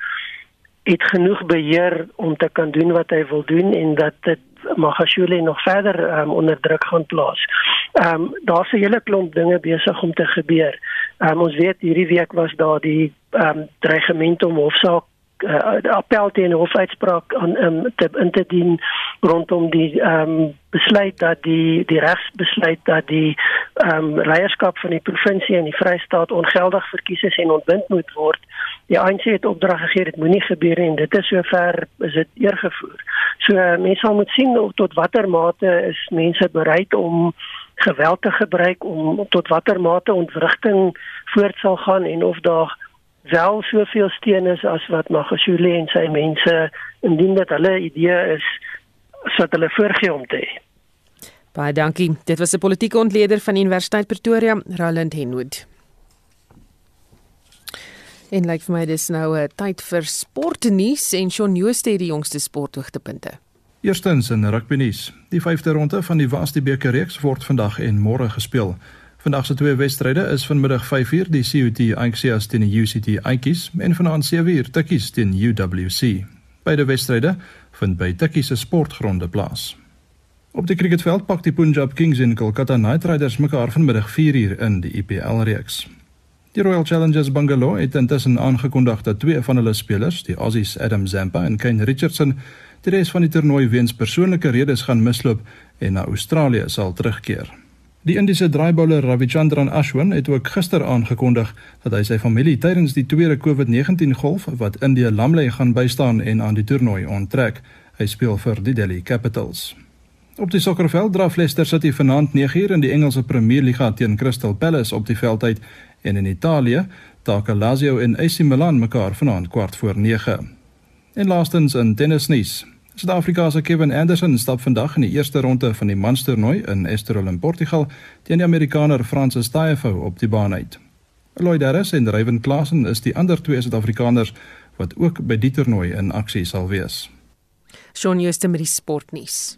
het genoeg beheer om te kan doen wat hy wil doen en dat dit Magashule nog verder um, onder druk gaan plaas. Ehm um, daar's 'n hele klomp dinge besig om te gebeur. Ehm um, ons weet hierdie week was daar die ehm um, dreigement om hofsaak uh, appel teen hofuitspraak aan um, te in te dien rondom die ehm um, besluit dat die die regsbesluit dat die ehm um, leierskap van die provinsie en die Vrystaat ongeldig verkies is en ontbind moet word. Die ANC het opdrag gegee dit moenie gebeur nie en dit is sover is dit eergevoer. So uh, mense sal moet sien tot watter mate is mense bereid om geweld te gebruik om tot watter mate ontwrigting voort sal gaan en of daar wel soveel steun is as wat Magashule en sy mense indien dit hulle idee is sodat hulle voorgee om te hê. Baie dankie. Dit was 'n politieke ontleder van Universiteit Pretoria, Roland Henwood. En lyk like vir my dis nou 'n tyd vir sportnuus en Shaun Jooste het die jongste sporthoogtepunte. Eerstens in rugbynuus. Die 5de ronde van die Vastie beker reeks word vandag en môre gespeel. Vandag se twee wedstryde is vanmiddag 5uur die CUT Ajaxias teen die UCT Ajaxies en vanaand 7uur Tikkies teen UWC. Beide wedstryde vind by Tikkies se sportgronde plaas. Op die cricketveld pak die Punjab Kings en Kolkata Knight Riders mekaar vanmiddag 4uur in die IPL reeks. Die Royal Challengers Bangalore het intussen aangekondig dat twee van hulle spelers, die Aussies Adam Zampa en Kane Richardson, die res van die toernooi weens persoonlike redes gaan misloop en na Australië sal terugkeer. Die Indiese draaibouler Ravichandran Ashwin het ook gister aangekondig dat hy sy familie tydens die tweede COVID-19 golf wat Indië lamlei gaan bystaan en aan die toernooi onttrek. Hy speel vir die Delhi Capitals. Op die sokkerveld draf Leicester City vanaand 9uur in die Engelse Premier Liga teen Crystal Palace op die veldtyd en in Italië taak Lazio en AC Milan mekaar vanaand kwart voor 9. En laastens in tennisnuus. Suid-Afrika se Kevin Anderson stap vandag in die eerste ronde van die manstoernooi in Estoril in Portugal teen die Amerikaner Francis Tiafoe op die baan uit. Lloyd Harris en Ryan Klassen is die ander twee Suid-Afrikaners wat ook by die toernooi in aksie sal wees. Shaun Jooste met die sportnuus.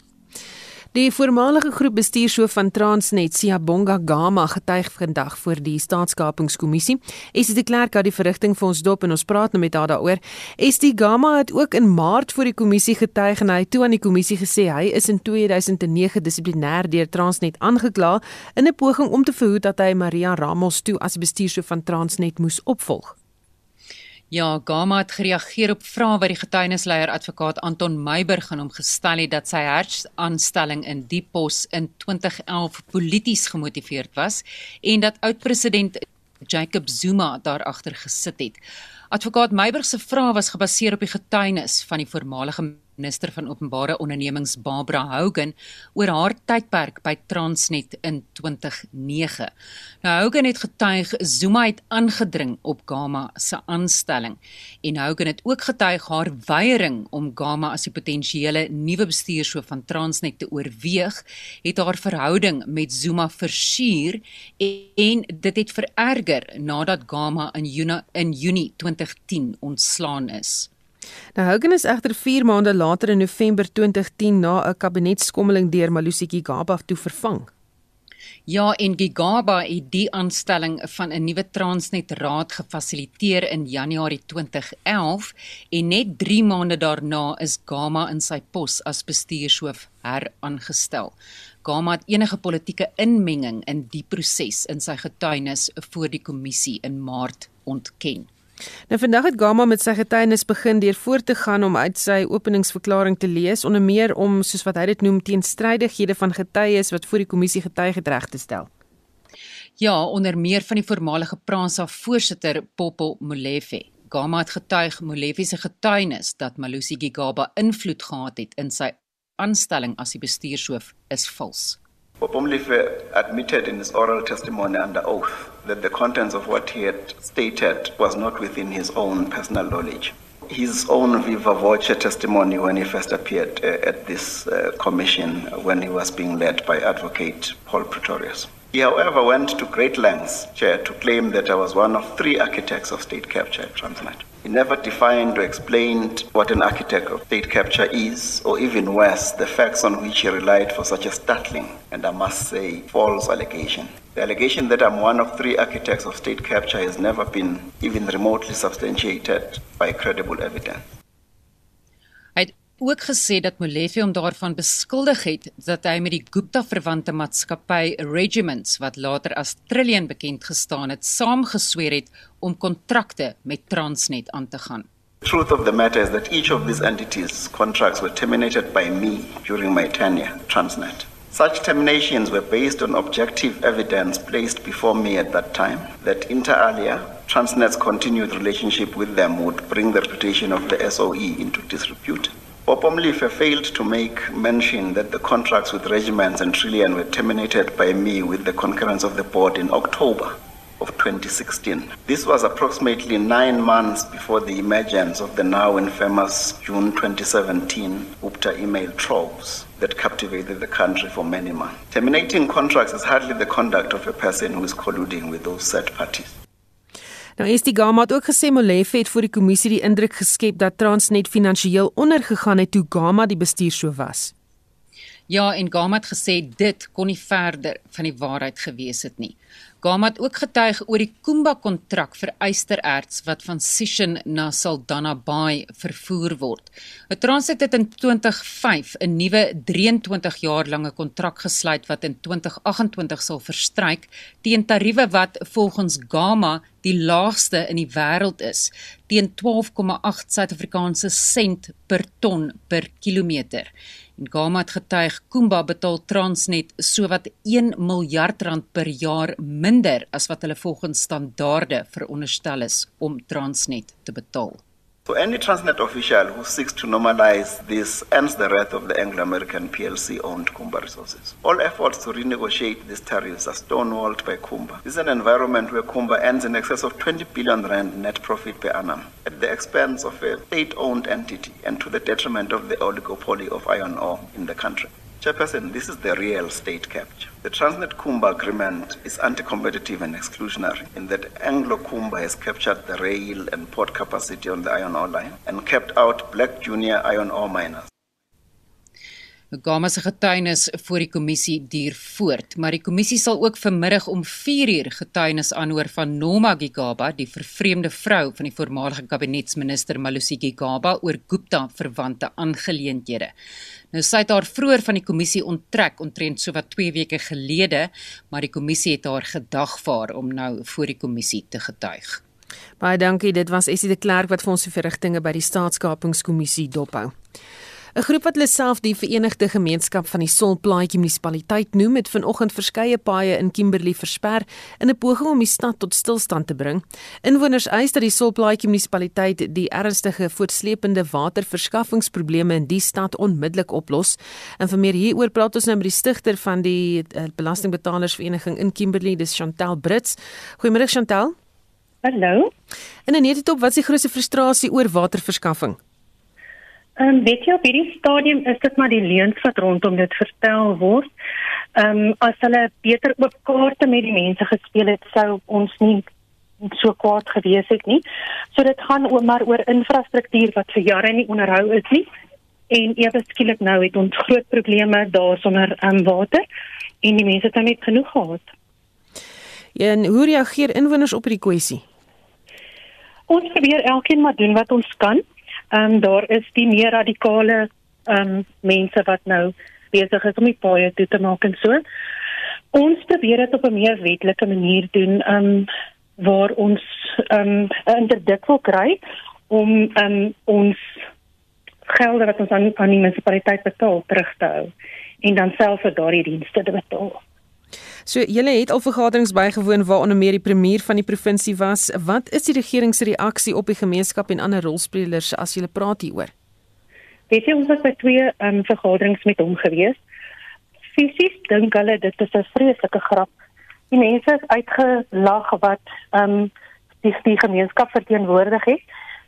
Die voormalige groep bestuurshoof van Transnet, Siyabonga Gama, getuig vandag voor die staatskapingskommissie. Esie de Klerk het die verrigting vir ons dop en ons praat nou met haar daaroor. Esie Gama het ook in Maart voor die kommissie getuig en hy toe aan die kommissie gesê hy is in 2009 dissiplinêr deur Transnet aangekla in 'n poging om te verhoed dat hy Maria Ramos toe as bestuurshoof van Transnet moes opvolg. Ja, Gama het gereageer op vrae wat die getuienisleier advokaat Anton Meiburg aan hom gestel het dat sy hersaanstelling in die pos in 2011 polities gemotiveerd was en dat oud-president Jacob Zuma daar agter gesit het. Advokaat Meiburg se vrae was gebaseer op die getuienis van die voormalige minister van openbare ondernemings Barbara Hogan oor haar tydperk by Transnet in 2009. Nou Hogan het getuig Zuma het aangedring op Gama se aanstelling en Hogan het ook getuig haar weiering om Gama as die potensiële nuwe bestuurshoof van Transnet te oorweeg, het haar verhouding met Zuma versuur en dit het vererger nadat Gama in Junie in Junie 2010 ontslaan is. Nou Hogan is egter 4 maande later in November 2010 na 'n kabinetskommeling deur Malusi Gigaba toe vervang. Ja, en Gigaba het die aanstelling van 'n nuwe Transnet raad gefasiliteer in Januarie 2011 en net 3 maande daarna is Gama in sy pos as bestuurshoof heraangestel. Gama het enige politieke inmenging in die proses in sy getuienis voor die kommissie in Maart ontken. Nou vandag het Gama met sy getuienis begin deur voort te gaan om uit sy openingsverklaring te lees onder meer om soos wat hy dit noem teenstrydighede van getuies wat voor die kommissie getuig het reg te stel. Ja, onder meer van die voormalige Pransa voorsitter Popo Molefe. Gama het getuig Molefe se getuienis dat Malusi Gigaba invloed gehad het in sy aanstelling as die bestuurshoof is vals. Popomlife admitted in his oral testimony under oath that the contents of what he had stated was not within his own personal knowledge. His own viva voce testimony when he first appeared uh, at this uh, commission when he was being led by advocate Paul Pretorius. He, however, went to great lengths, Chair, to claim that I was one of three architects of state capture at Transnet. He never defined or explained what an architect of state capture is, or even worse, the facts on which he relied for such a startling and, I must say, false allegation. The allegation that I'm one of three architects of state capture has never been even remotely substantiated by credible evidence. Ook gesê dat Molefe hom daarvan beskuldig het dat hy met die Gupta verwante maatskappy Regiments wat later as Trillion bekend gestaan het, saamgesweer het om kontrakte met Transnet aan te gaan. The truth of the matter is that each of these entities contracts were terminated by me during my tenure Transnet. Such terminations were based on objective evidence placed before me at that time that inter alia Transnet's continued relationship with them would bring the reputation of the SOE into disrepute. Popomlife failed to make mention that the contracts with regiments and Trillion were terminated by me with the concurrence of the board in October of 2016. This was approximately nine months before the emergence of the now infamous June 2017 UPTA email troves that captivated the country for many months. Terminating contracts is hardly the conduct of a person who is colluding with those said parties. Nou is die Gama het ook gesê Molefe het vir die kommissie die indruk geskep dat Transnet finansiëel ondergegaan het toe Gama die bestuurshoof was. Ja, en Gama het gesê dit kon nie verder van die waarheid gewees het nie. Gama het ook getuig oor die Kumba kontrak vir ystererts wat van Sishen na Saldanha Bay vervoer word. Transnet het in 2005 'n nuwe 23 jaar lange kontrak gesluit wat in 2028 sal verstryk teen tariewe wat volgens Gama die laagste in die wêreld is, teen 12,8 Suid-Afrikaanse sent per ton per kilometer. Gama het getuig Kumba betaal Transnet sowat 1 miljard rand per jaar minder as wat hulle volgens standaarde veronderstel is om Transnet te betaal. So any Transnet official who seeks to normalize this ends the wrath of the Anglo-American PLC-owned Kumba resources. All efforts to renegotiate these tariffs are stonewalled by Kumba. This is an environment where Kumba earns in excess of 20 billion rand net profit per annum at the expense of a state-owned entity and to the detriment of the oligopoly of iron ore in the country. Chairperson, this is the real state capture. The Transnet Kumba agreement is anti-competitive and exclusionary in that Anglo Kumba has captured the rail and port capacity on the iron ore line and kept out black junior iron ore miners. Gama se getuienis voor die kommissie duur voort, maar die kommissie sal ook vanmiddag om 4uur getuienis aanhoor van Noma Gigaba, die vervreemde vrou van die voormalige kabinetsminister Malusi Gigaba oor Gupta verwante aangeleenthede. Nou sy het haar vroeër van die kommissie onttrek omtrent so wat 2 weke gelede, maar die kommissie het haar gedagvaar om nou voor die kommissie te getuig. Baie dankie, dit was Essie de Klerk wat vir ons die verrigtinge by die staatskapingskommissie dophou. 'n Groep wat hulle self die Verenigde Gemeenskap van die Solplaatjie munisipaliteit noem, het vanoggend verskeie paaie in Kimberley versper in 'n poging om die stad tot stilstand te bring. Inwoners eis dat die Solplaatjie munisipaliteit die ernstige voortsleepende waterverskaffingsprobleme in die stad onmiddellik oplos. En vir meer hieroor praat ons nou met die stigter van die uh, Belastingbetalersvereniging in Kimberley, dis Chantel Brits. Goeiemôre Chantel. Hallo. En net dit op wat is die grootste frustrasie oor waterverskaffing? Ehm um, weet jy op hierdie stadium is dit maar die leuns wat rondom dit vertel word. Ehm um, as hulle beter oop kaarte met die mense gespeel het, sou ons nie so kwaad gewees het nie. So dit gaan oor maar oor infrastruktuur wat vir jare nie onderhou is nie. En ewe skielik nou het ons groot probleme daarsonder ehm um, water en die mense het nou net genoeg gehad. En hoe reageer inwoners op hierdie kwessie? Ons probeer elkeen maar doen wat ons kan. Ehm um, daar is die meer radikale ehm um, mense wat nou besig is om die paaie toe te maak en so. Ons probeer dit op 'n meer wetlike manier doen, ehm um, waar ons ehm um, 'n interdik wil kry om ehm um, ons gelde wat ons aan aan die munisipaliteit betaal terug te hou en dan self vir daardie dienste te betaal. So julle het al vergaderings bygewoon waar onder meer die premier van die provinsie was. Wat is die regering se reaksie op die gemeenskap en ander rolspelers as julle praat hieroor? Weet jy ons was by twee um, vergaderings met hom gewees. Fisies dink hulle dit is 'n vreeslike grap. Die mense is uitgelag wat ehm um, die, die gemeenskap verteenwoordig het.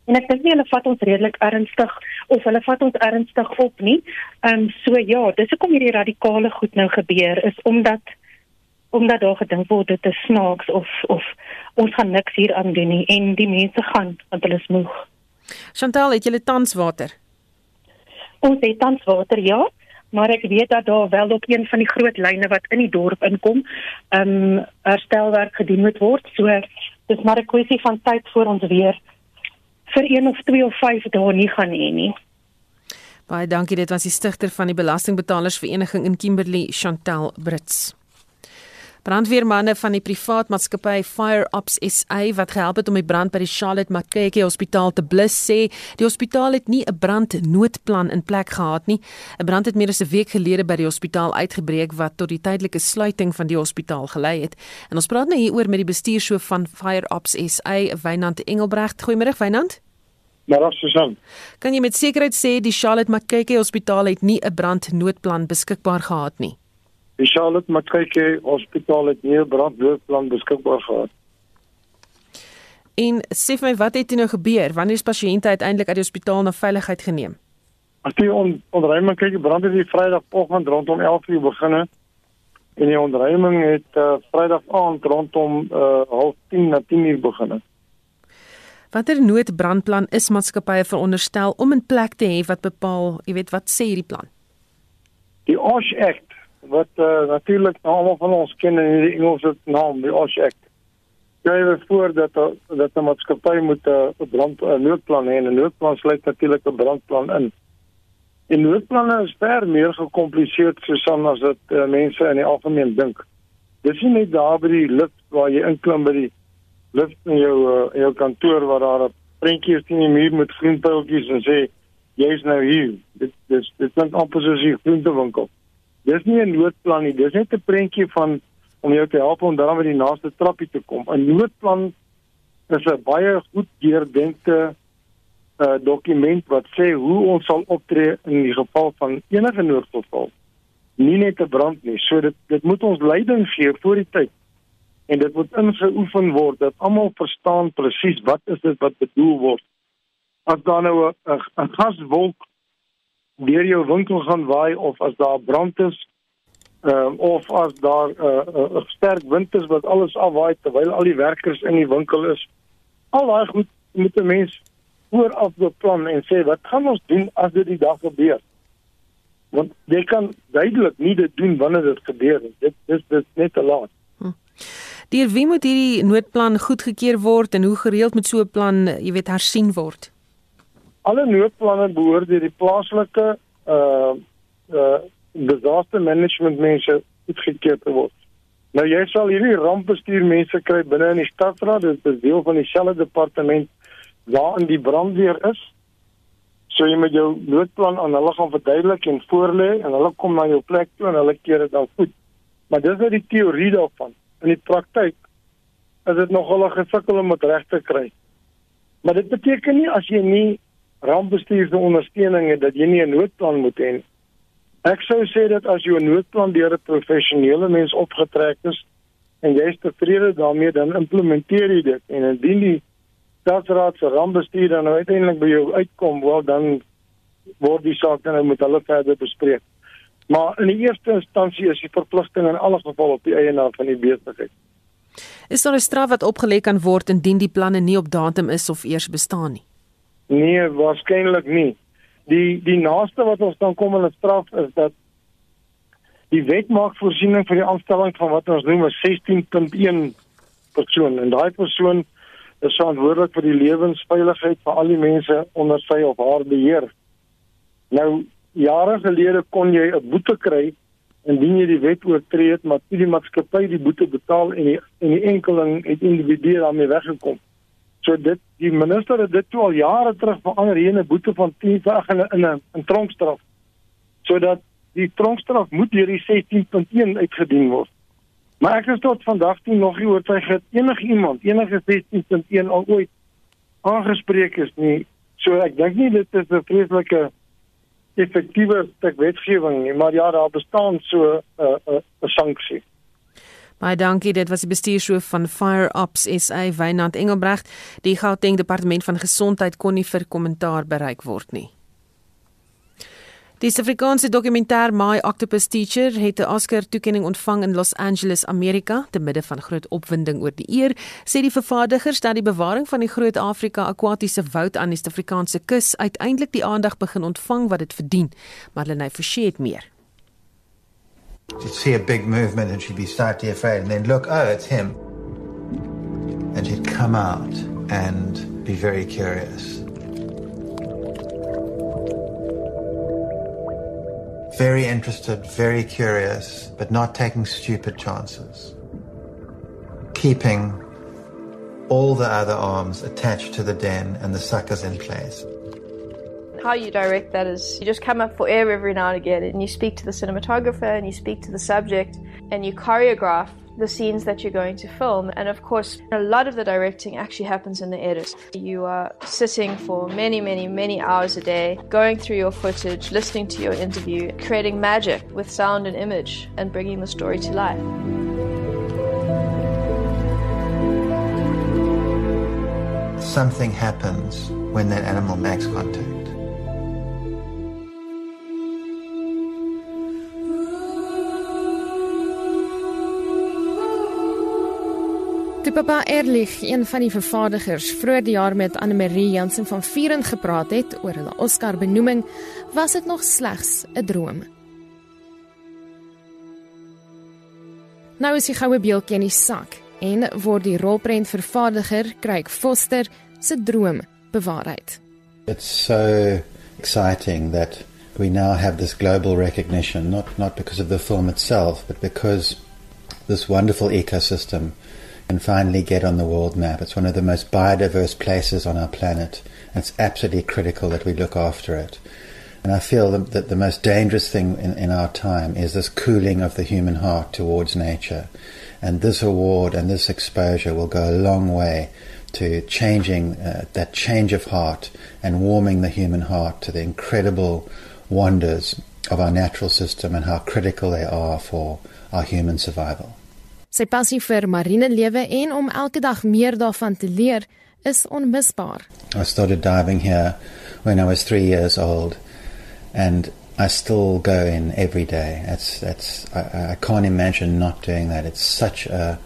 En ek dink nie hulle vat ons redelik ernstig of hulle vat ons ernstig op nie. Ehm um, so ja, dis hoekom hierdie radikale goed nou gebeur is omdat omdat daar gedink word dit is snaaks of of ons gaan niks hier aan doen nie en die mense gaan want hulle is moeg. Chantal, het jy tans water? Ons het tans water ja, maar ek weet dat daar wel op een van die groot lyne wat in die dorp inkom, ehm um, herstelwerk gedoen moet word. So dis maar 'n kwessie van tyd voor ons weer vir een of twee of vyf dae nie gaan hê nie. Baie dankie, dit was die stigter van die Belastingbetalersvereniging in Kimberley, Chantal Brits. Brandweermanne van die privaat maatskappy Fire Ops SA wat gehelp het om die brand by die Charlotte Mackenzie Hospitaal te blus sê, die hospitaal het nie 'n brandnoodplan in plek gehad nie. 'n Brand het meer as 'n week gelede by die hospitaal uitgebreek wat tot die tydelike sluiting van die hospitaal gelei het. En ons praat nou hieroor met die bestuurshoof van Fire Ops SA, Wynand Engelbrecht. Goeiemôre Wynand. Maar Susan, kan jy met sekerheid sê die Charlotte Mackenzie Hospitaal het nie 'n brandnoodplan beskikbaar gehad nie? Die Charlotte Mackenzie Hospitaal het nie 'n brandnoodplan beskikbaar gehad. En sê vir my wat het nou gebeur? Wanneer is pasiënte uiteindelik uit die hospitaal na veiligheid geneem? As die on ontruiming kyk, brand het die Vrydagoggend rondom 11:00 begin en die ontruiming het uh, Vrydag aand rondom uh, 09:30 na 10:00 begin. Watter noodbrandplan is maatskappye veronderstel om in plek te hê wat bepaal, jy weet, wat sê hierdie plan? Die OSH Act wat uh, natuurlik nou almal van ons ken in die Engelse naam die OSH Act. Jy het voor dat dat 'n maatskappy moet eh, 'n uh, brand 'n uh, noodplan hê en 'n noodplan sluit natuurlik 'n brandplan in. En noodplanne is ver meer gekompliseerd soos as dit uh, mense in die algemeen dink. Dis nie net daar by die lift waar jy inklim by die lift in jou uh, in jou kantoor waar daar 'n prentjie is teen die muur met groenpyltjies en sê jy's nou hier. Dit dis dit klink amper soos 'n groentewinkel. Dis nie 'n noodplan nie, dis net 'n prentjie van om jou te help om daar by die naaste trappie te kom. 'n Noodplan is 'n baie goed deurdenkte uh dokument wat sê hoe ons sal optree in die geval van enige noodgeval. Nie net 'n brand nie. So dit dit moet ons leiding gee voor die tyd. En dit moet ingeoefen word dat almal verstaan presies wat is dit wat bedoel word. As daar nou 'n gaswolk deur jou winkel gaan waai of as daar brand is um, of as daar 'n uh, uh, uh, sterk wind is wat alles afwaai terwyl al die werkers in die winkel is. Al daai goed moet 'n mens vooraf beplan en sê wat gaan ons doen as dit die dag gebeur? Want jy kan duidelik nie dit doen wanneer dit gebeur nie. Dit dis dit net te laat. Deur wie moet hierdie noodplan goedgekeur word en hoe gereeld moet so 'n plan, jy weet, hersien word? Alle noodplanne behoort deur die plaaslike uh uh disaster management mense goedgekeur te word. Nou jy sal hierdie rampbestuur mense kry binne in die stadsraad, dit is deel van dieselfde departement waarin die brandweer is. So jy moet jou noodplan aan hulle gaan verduidelik en voorlê en hulle kom na jou plek toe en hulle keer dit dan goed. Maar dis net die teorie daarvan. In die praktyk is dit nogal 'n gesukkel om dit reg te kry. Maar dit beteken nie as jy nie rampbestuurse ondersteuning het dat jy nie 'n noodplan moet hê nie. Ek sou sê dat as 'n noodplan deur 'n professionele mens opgetrek is en jy is tevrede daarmee, dan implementeer jy dit en indien die stadsraad se rampbestuur dan nou uiteindelik by jou uitkom, wel dan word die saak dan met hulle verder bespreek. Maar in die eerste instansie is die verpligting in alle gevalle op die eienaar van die besigheid. Is daar 'n straf wat opgelê kan word indien die planne nie op datum is of eers bestaan nie? Nee, waarskynlik nie. Die die naaste wat ons dan kom aan 'n straf is dat die wet maak voorsiening vir die aanstelling van wat ons noem 'n 16.1 persoon en daai persoon is verantwoordelik vir die lewensveiligheid van al die mense onder sy of haar beheer. Nou jare gelede kon jy 'n boete kry indien jy die wet oortree het, maar toe die maatskappy die boete betaal en die en die enkeling het individue daarmee weggekom. So dit die minister het dit toe al jare terug verander hier 'n boete van 10 dae in 'n in 'n 'n tronkstraf. Sodat die tronkstraf moet deur die 16.1 uitgedien word. Maar ek is tot vandag toe nog nie oortuig dat enige iemand enige 16.1 al ooit aangespreek is nie. So ek dink nie dit is 'n vreeslike effektiewe stuk wetgewing nie, maar ja, daar bestaan so 'n uh, 'n uh, 'n sanksie. Baie dankie. Dit was die bestuurshoof van Fire Ops SA Wynand Engelbregt. Die Gauteng Departement van Gesondheid kon nie vir kommentaar bereik word nie. Die Suid-Afrikaanse dokumentêr My Octopus Teacher het 'n Oscar-toekenning ontvang in Los Angeles, Amerika, te midde van groot opwinding oor die eer, sê die vervaardigers dat die bewaring van die groot Afrika akwatiese woud aan die Suid-Afrikaanse kus uiteindelik die aandag begin ontvang wat dit verdien. Marlene Forsie het meer. You'd see a big movement and she'd be slightly afraid and then look, oh, it's him. And she'd come out and be very curious. Very interested, very curious, but not taking stupid chances. Keeping all the other arms attached to the den and the suckers in place. How you direct that is you just come up for air every now and again and you speak to the cinematographer and you speak to the subject and you choreograph the scenes that you're going to film. And of course, a lot of the directing actually happens in the edit. You are sitting for many, many, many hours a day, going through your footage, listening to your interview, creating magic with sound and image, and bringing the story to life. Something happens when that animal makes contact. Toe Papa Erlich, een van die vervaardigers, vroeër die jaar met Anne-Marie Jansen van Vieren gepraat het oor hulle Oscar-benoeming, was dit nog slegs 'n droom. Nou is die goue beeltjie in die sak en word die rolprent vervaardiger, Craig Foster, se droom bewaarheid. It's so exciting that we now have this global recognition, not not because of the film itself, but because this wonderful ecosystem can finally get on the world map. It's one of the most biodiverse places on our planet. It's absolutely critical that we look after it. And I feel that the most dangerous thing in, in our time is this cooling of the human heart towards nature. And this award and this exposure will go a long way to changing uh, that change of heart and warming the human heart to the incredible wonders of our natural system and how critical they are for our human survival. Sy passie vir marine lewe en om elke dag meer daarvan te leer is onmisbaar. I started diving here when I was 3 years old and I still go in every day. It's that's I, I can't imagine not doing that. It's such a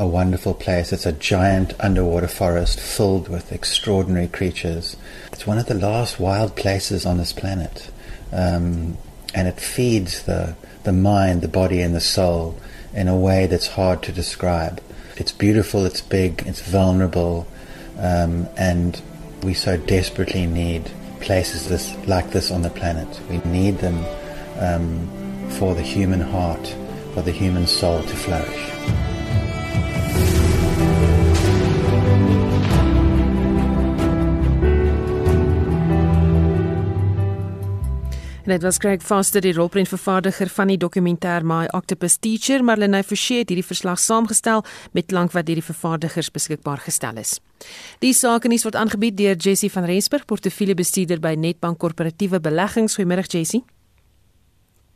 a wonderful place. It's a giant underwater forest filled with extraordinary creatures. It's one of the last wild places on this planet. Um, and it feeds the, the mind, the body, and the soul in a way that's hard to describe. It's beautiful, it's big, it's vulnerable, um, and we so desperately need places this, like this on the planet. We need them um, for the human heart, for the human soul to flourish. En dit was Craig Foster, die rolprentvervaardiger van die dokumentêr My Octopus Teacher, Marlene Forsie het hierdie verslag saamgestel met klank wat deur die vervaardigers beskikbaar gestel is. Die sake nuus word aangebied deur Jessie van Rensburg, portefeuljebestuurder by Netbank Korporatiewe Beleggings. Goeiemôre Jessie.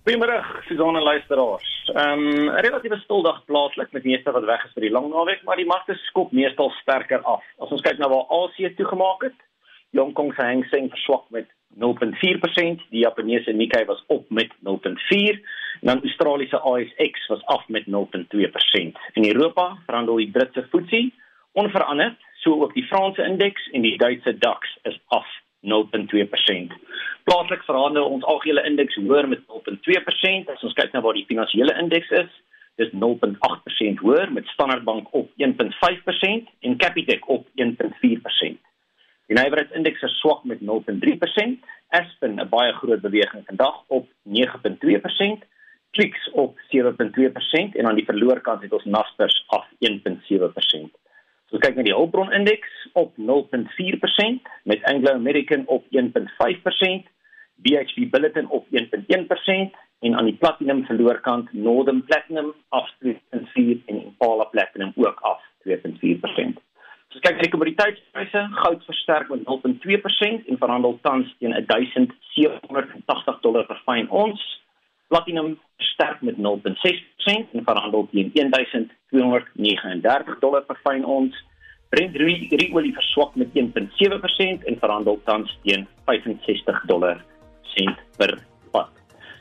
Goeiemôre, Suzanne luisteraars. Ehm um, 'n relatiewe stil dag plaaslik met meeste wat weg is vir die lang naweek, maar die markte skop meestal sterker af. As ons kyk na waar Asië toegemaak het, Hong Kong Hang Seng verswak met 0.4%, die Japaneese Nikkei was op met 0.4% en dan Australiese ASX was af met 0.2%. In Europa verhandel die Britse FTSE onveranderd, so ook die Franse indeks en die Duitse DAX is af 0.2%. Plaaslik verhandel ons algehele indeks hoër met 0.2%. As ons kyk na waar die finansiële indeks is, dis 0.8% hoër met Standard Bank op 1.5% en Capitec op 1.4%. Die nywerheidsindeks is swak met 0.3%, Aspen 'n baie groot beweging vandag op 9.2%, Clicks op 7.2% en aan die verloorkant het ons Naspers af 1.7%. So kyk na die hulpbronindeks op 0.4% met Anglo American op 1.5%, BHP Billiton op 1.1% en aan die platinum verloorkant Northern Platinum af 2.4 en Impala Platinum ook af 2.4%. So kyk na die kommoditeitspryse, goud versterk met 0.2% en verhandel tans teen 1780 dollar per fyn ons. Platinum sterk met 0.6% en verhandel teen 1239 dollar per fyn ons. Brent olie verswak met 1.7% en verhandel tans teen 65 dollar sent per vat.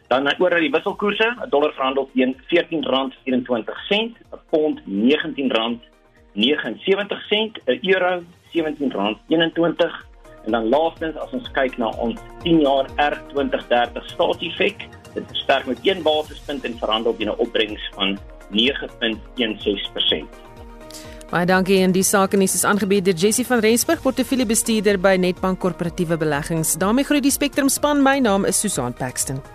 Dan oor die wisselkoerse, 'n dollar verhandel teen R14.24, 'n pond R19 79 sent, 'n euro R17.21 en dan laastens as ons kyk na ons 10 jaar R2030 staatsefek, dit versterk met 1 basispunt en verhandel teen 'n opbrengs van 9.16%. Baie dankie en die sake nuus is aangebied deur Jessie van Rensburg, portefeuljebestuurder by Netbank Korporatiewe Beleggings. daarmee groet die Spectrum span. My naam is Susan Paxton.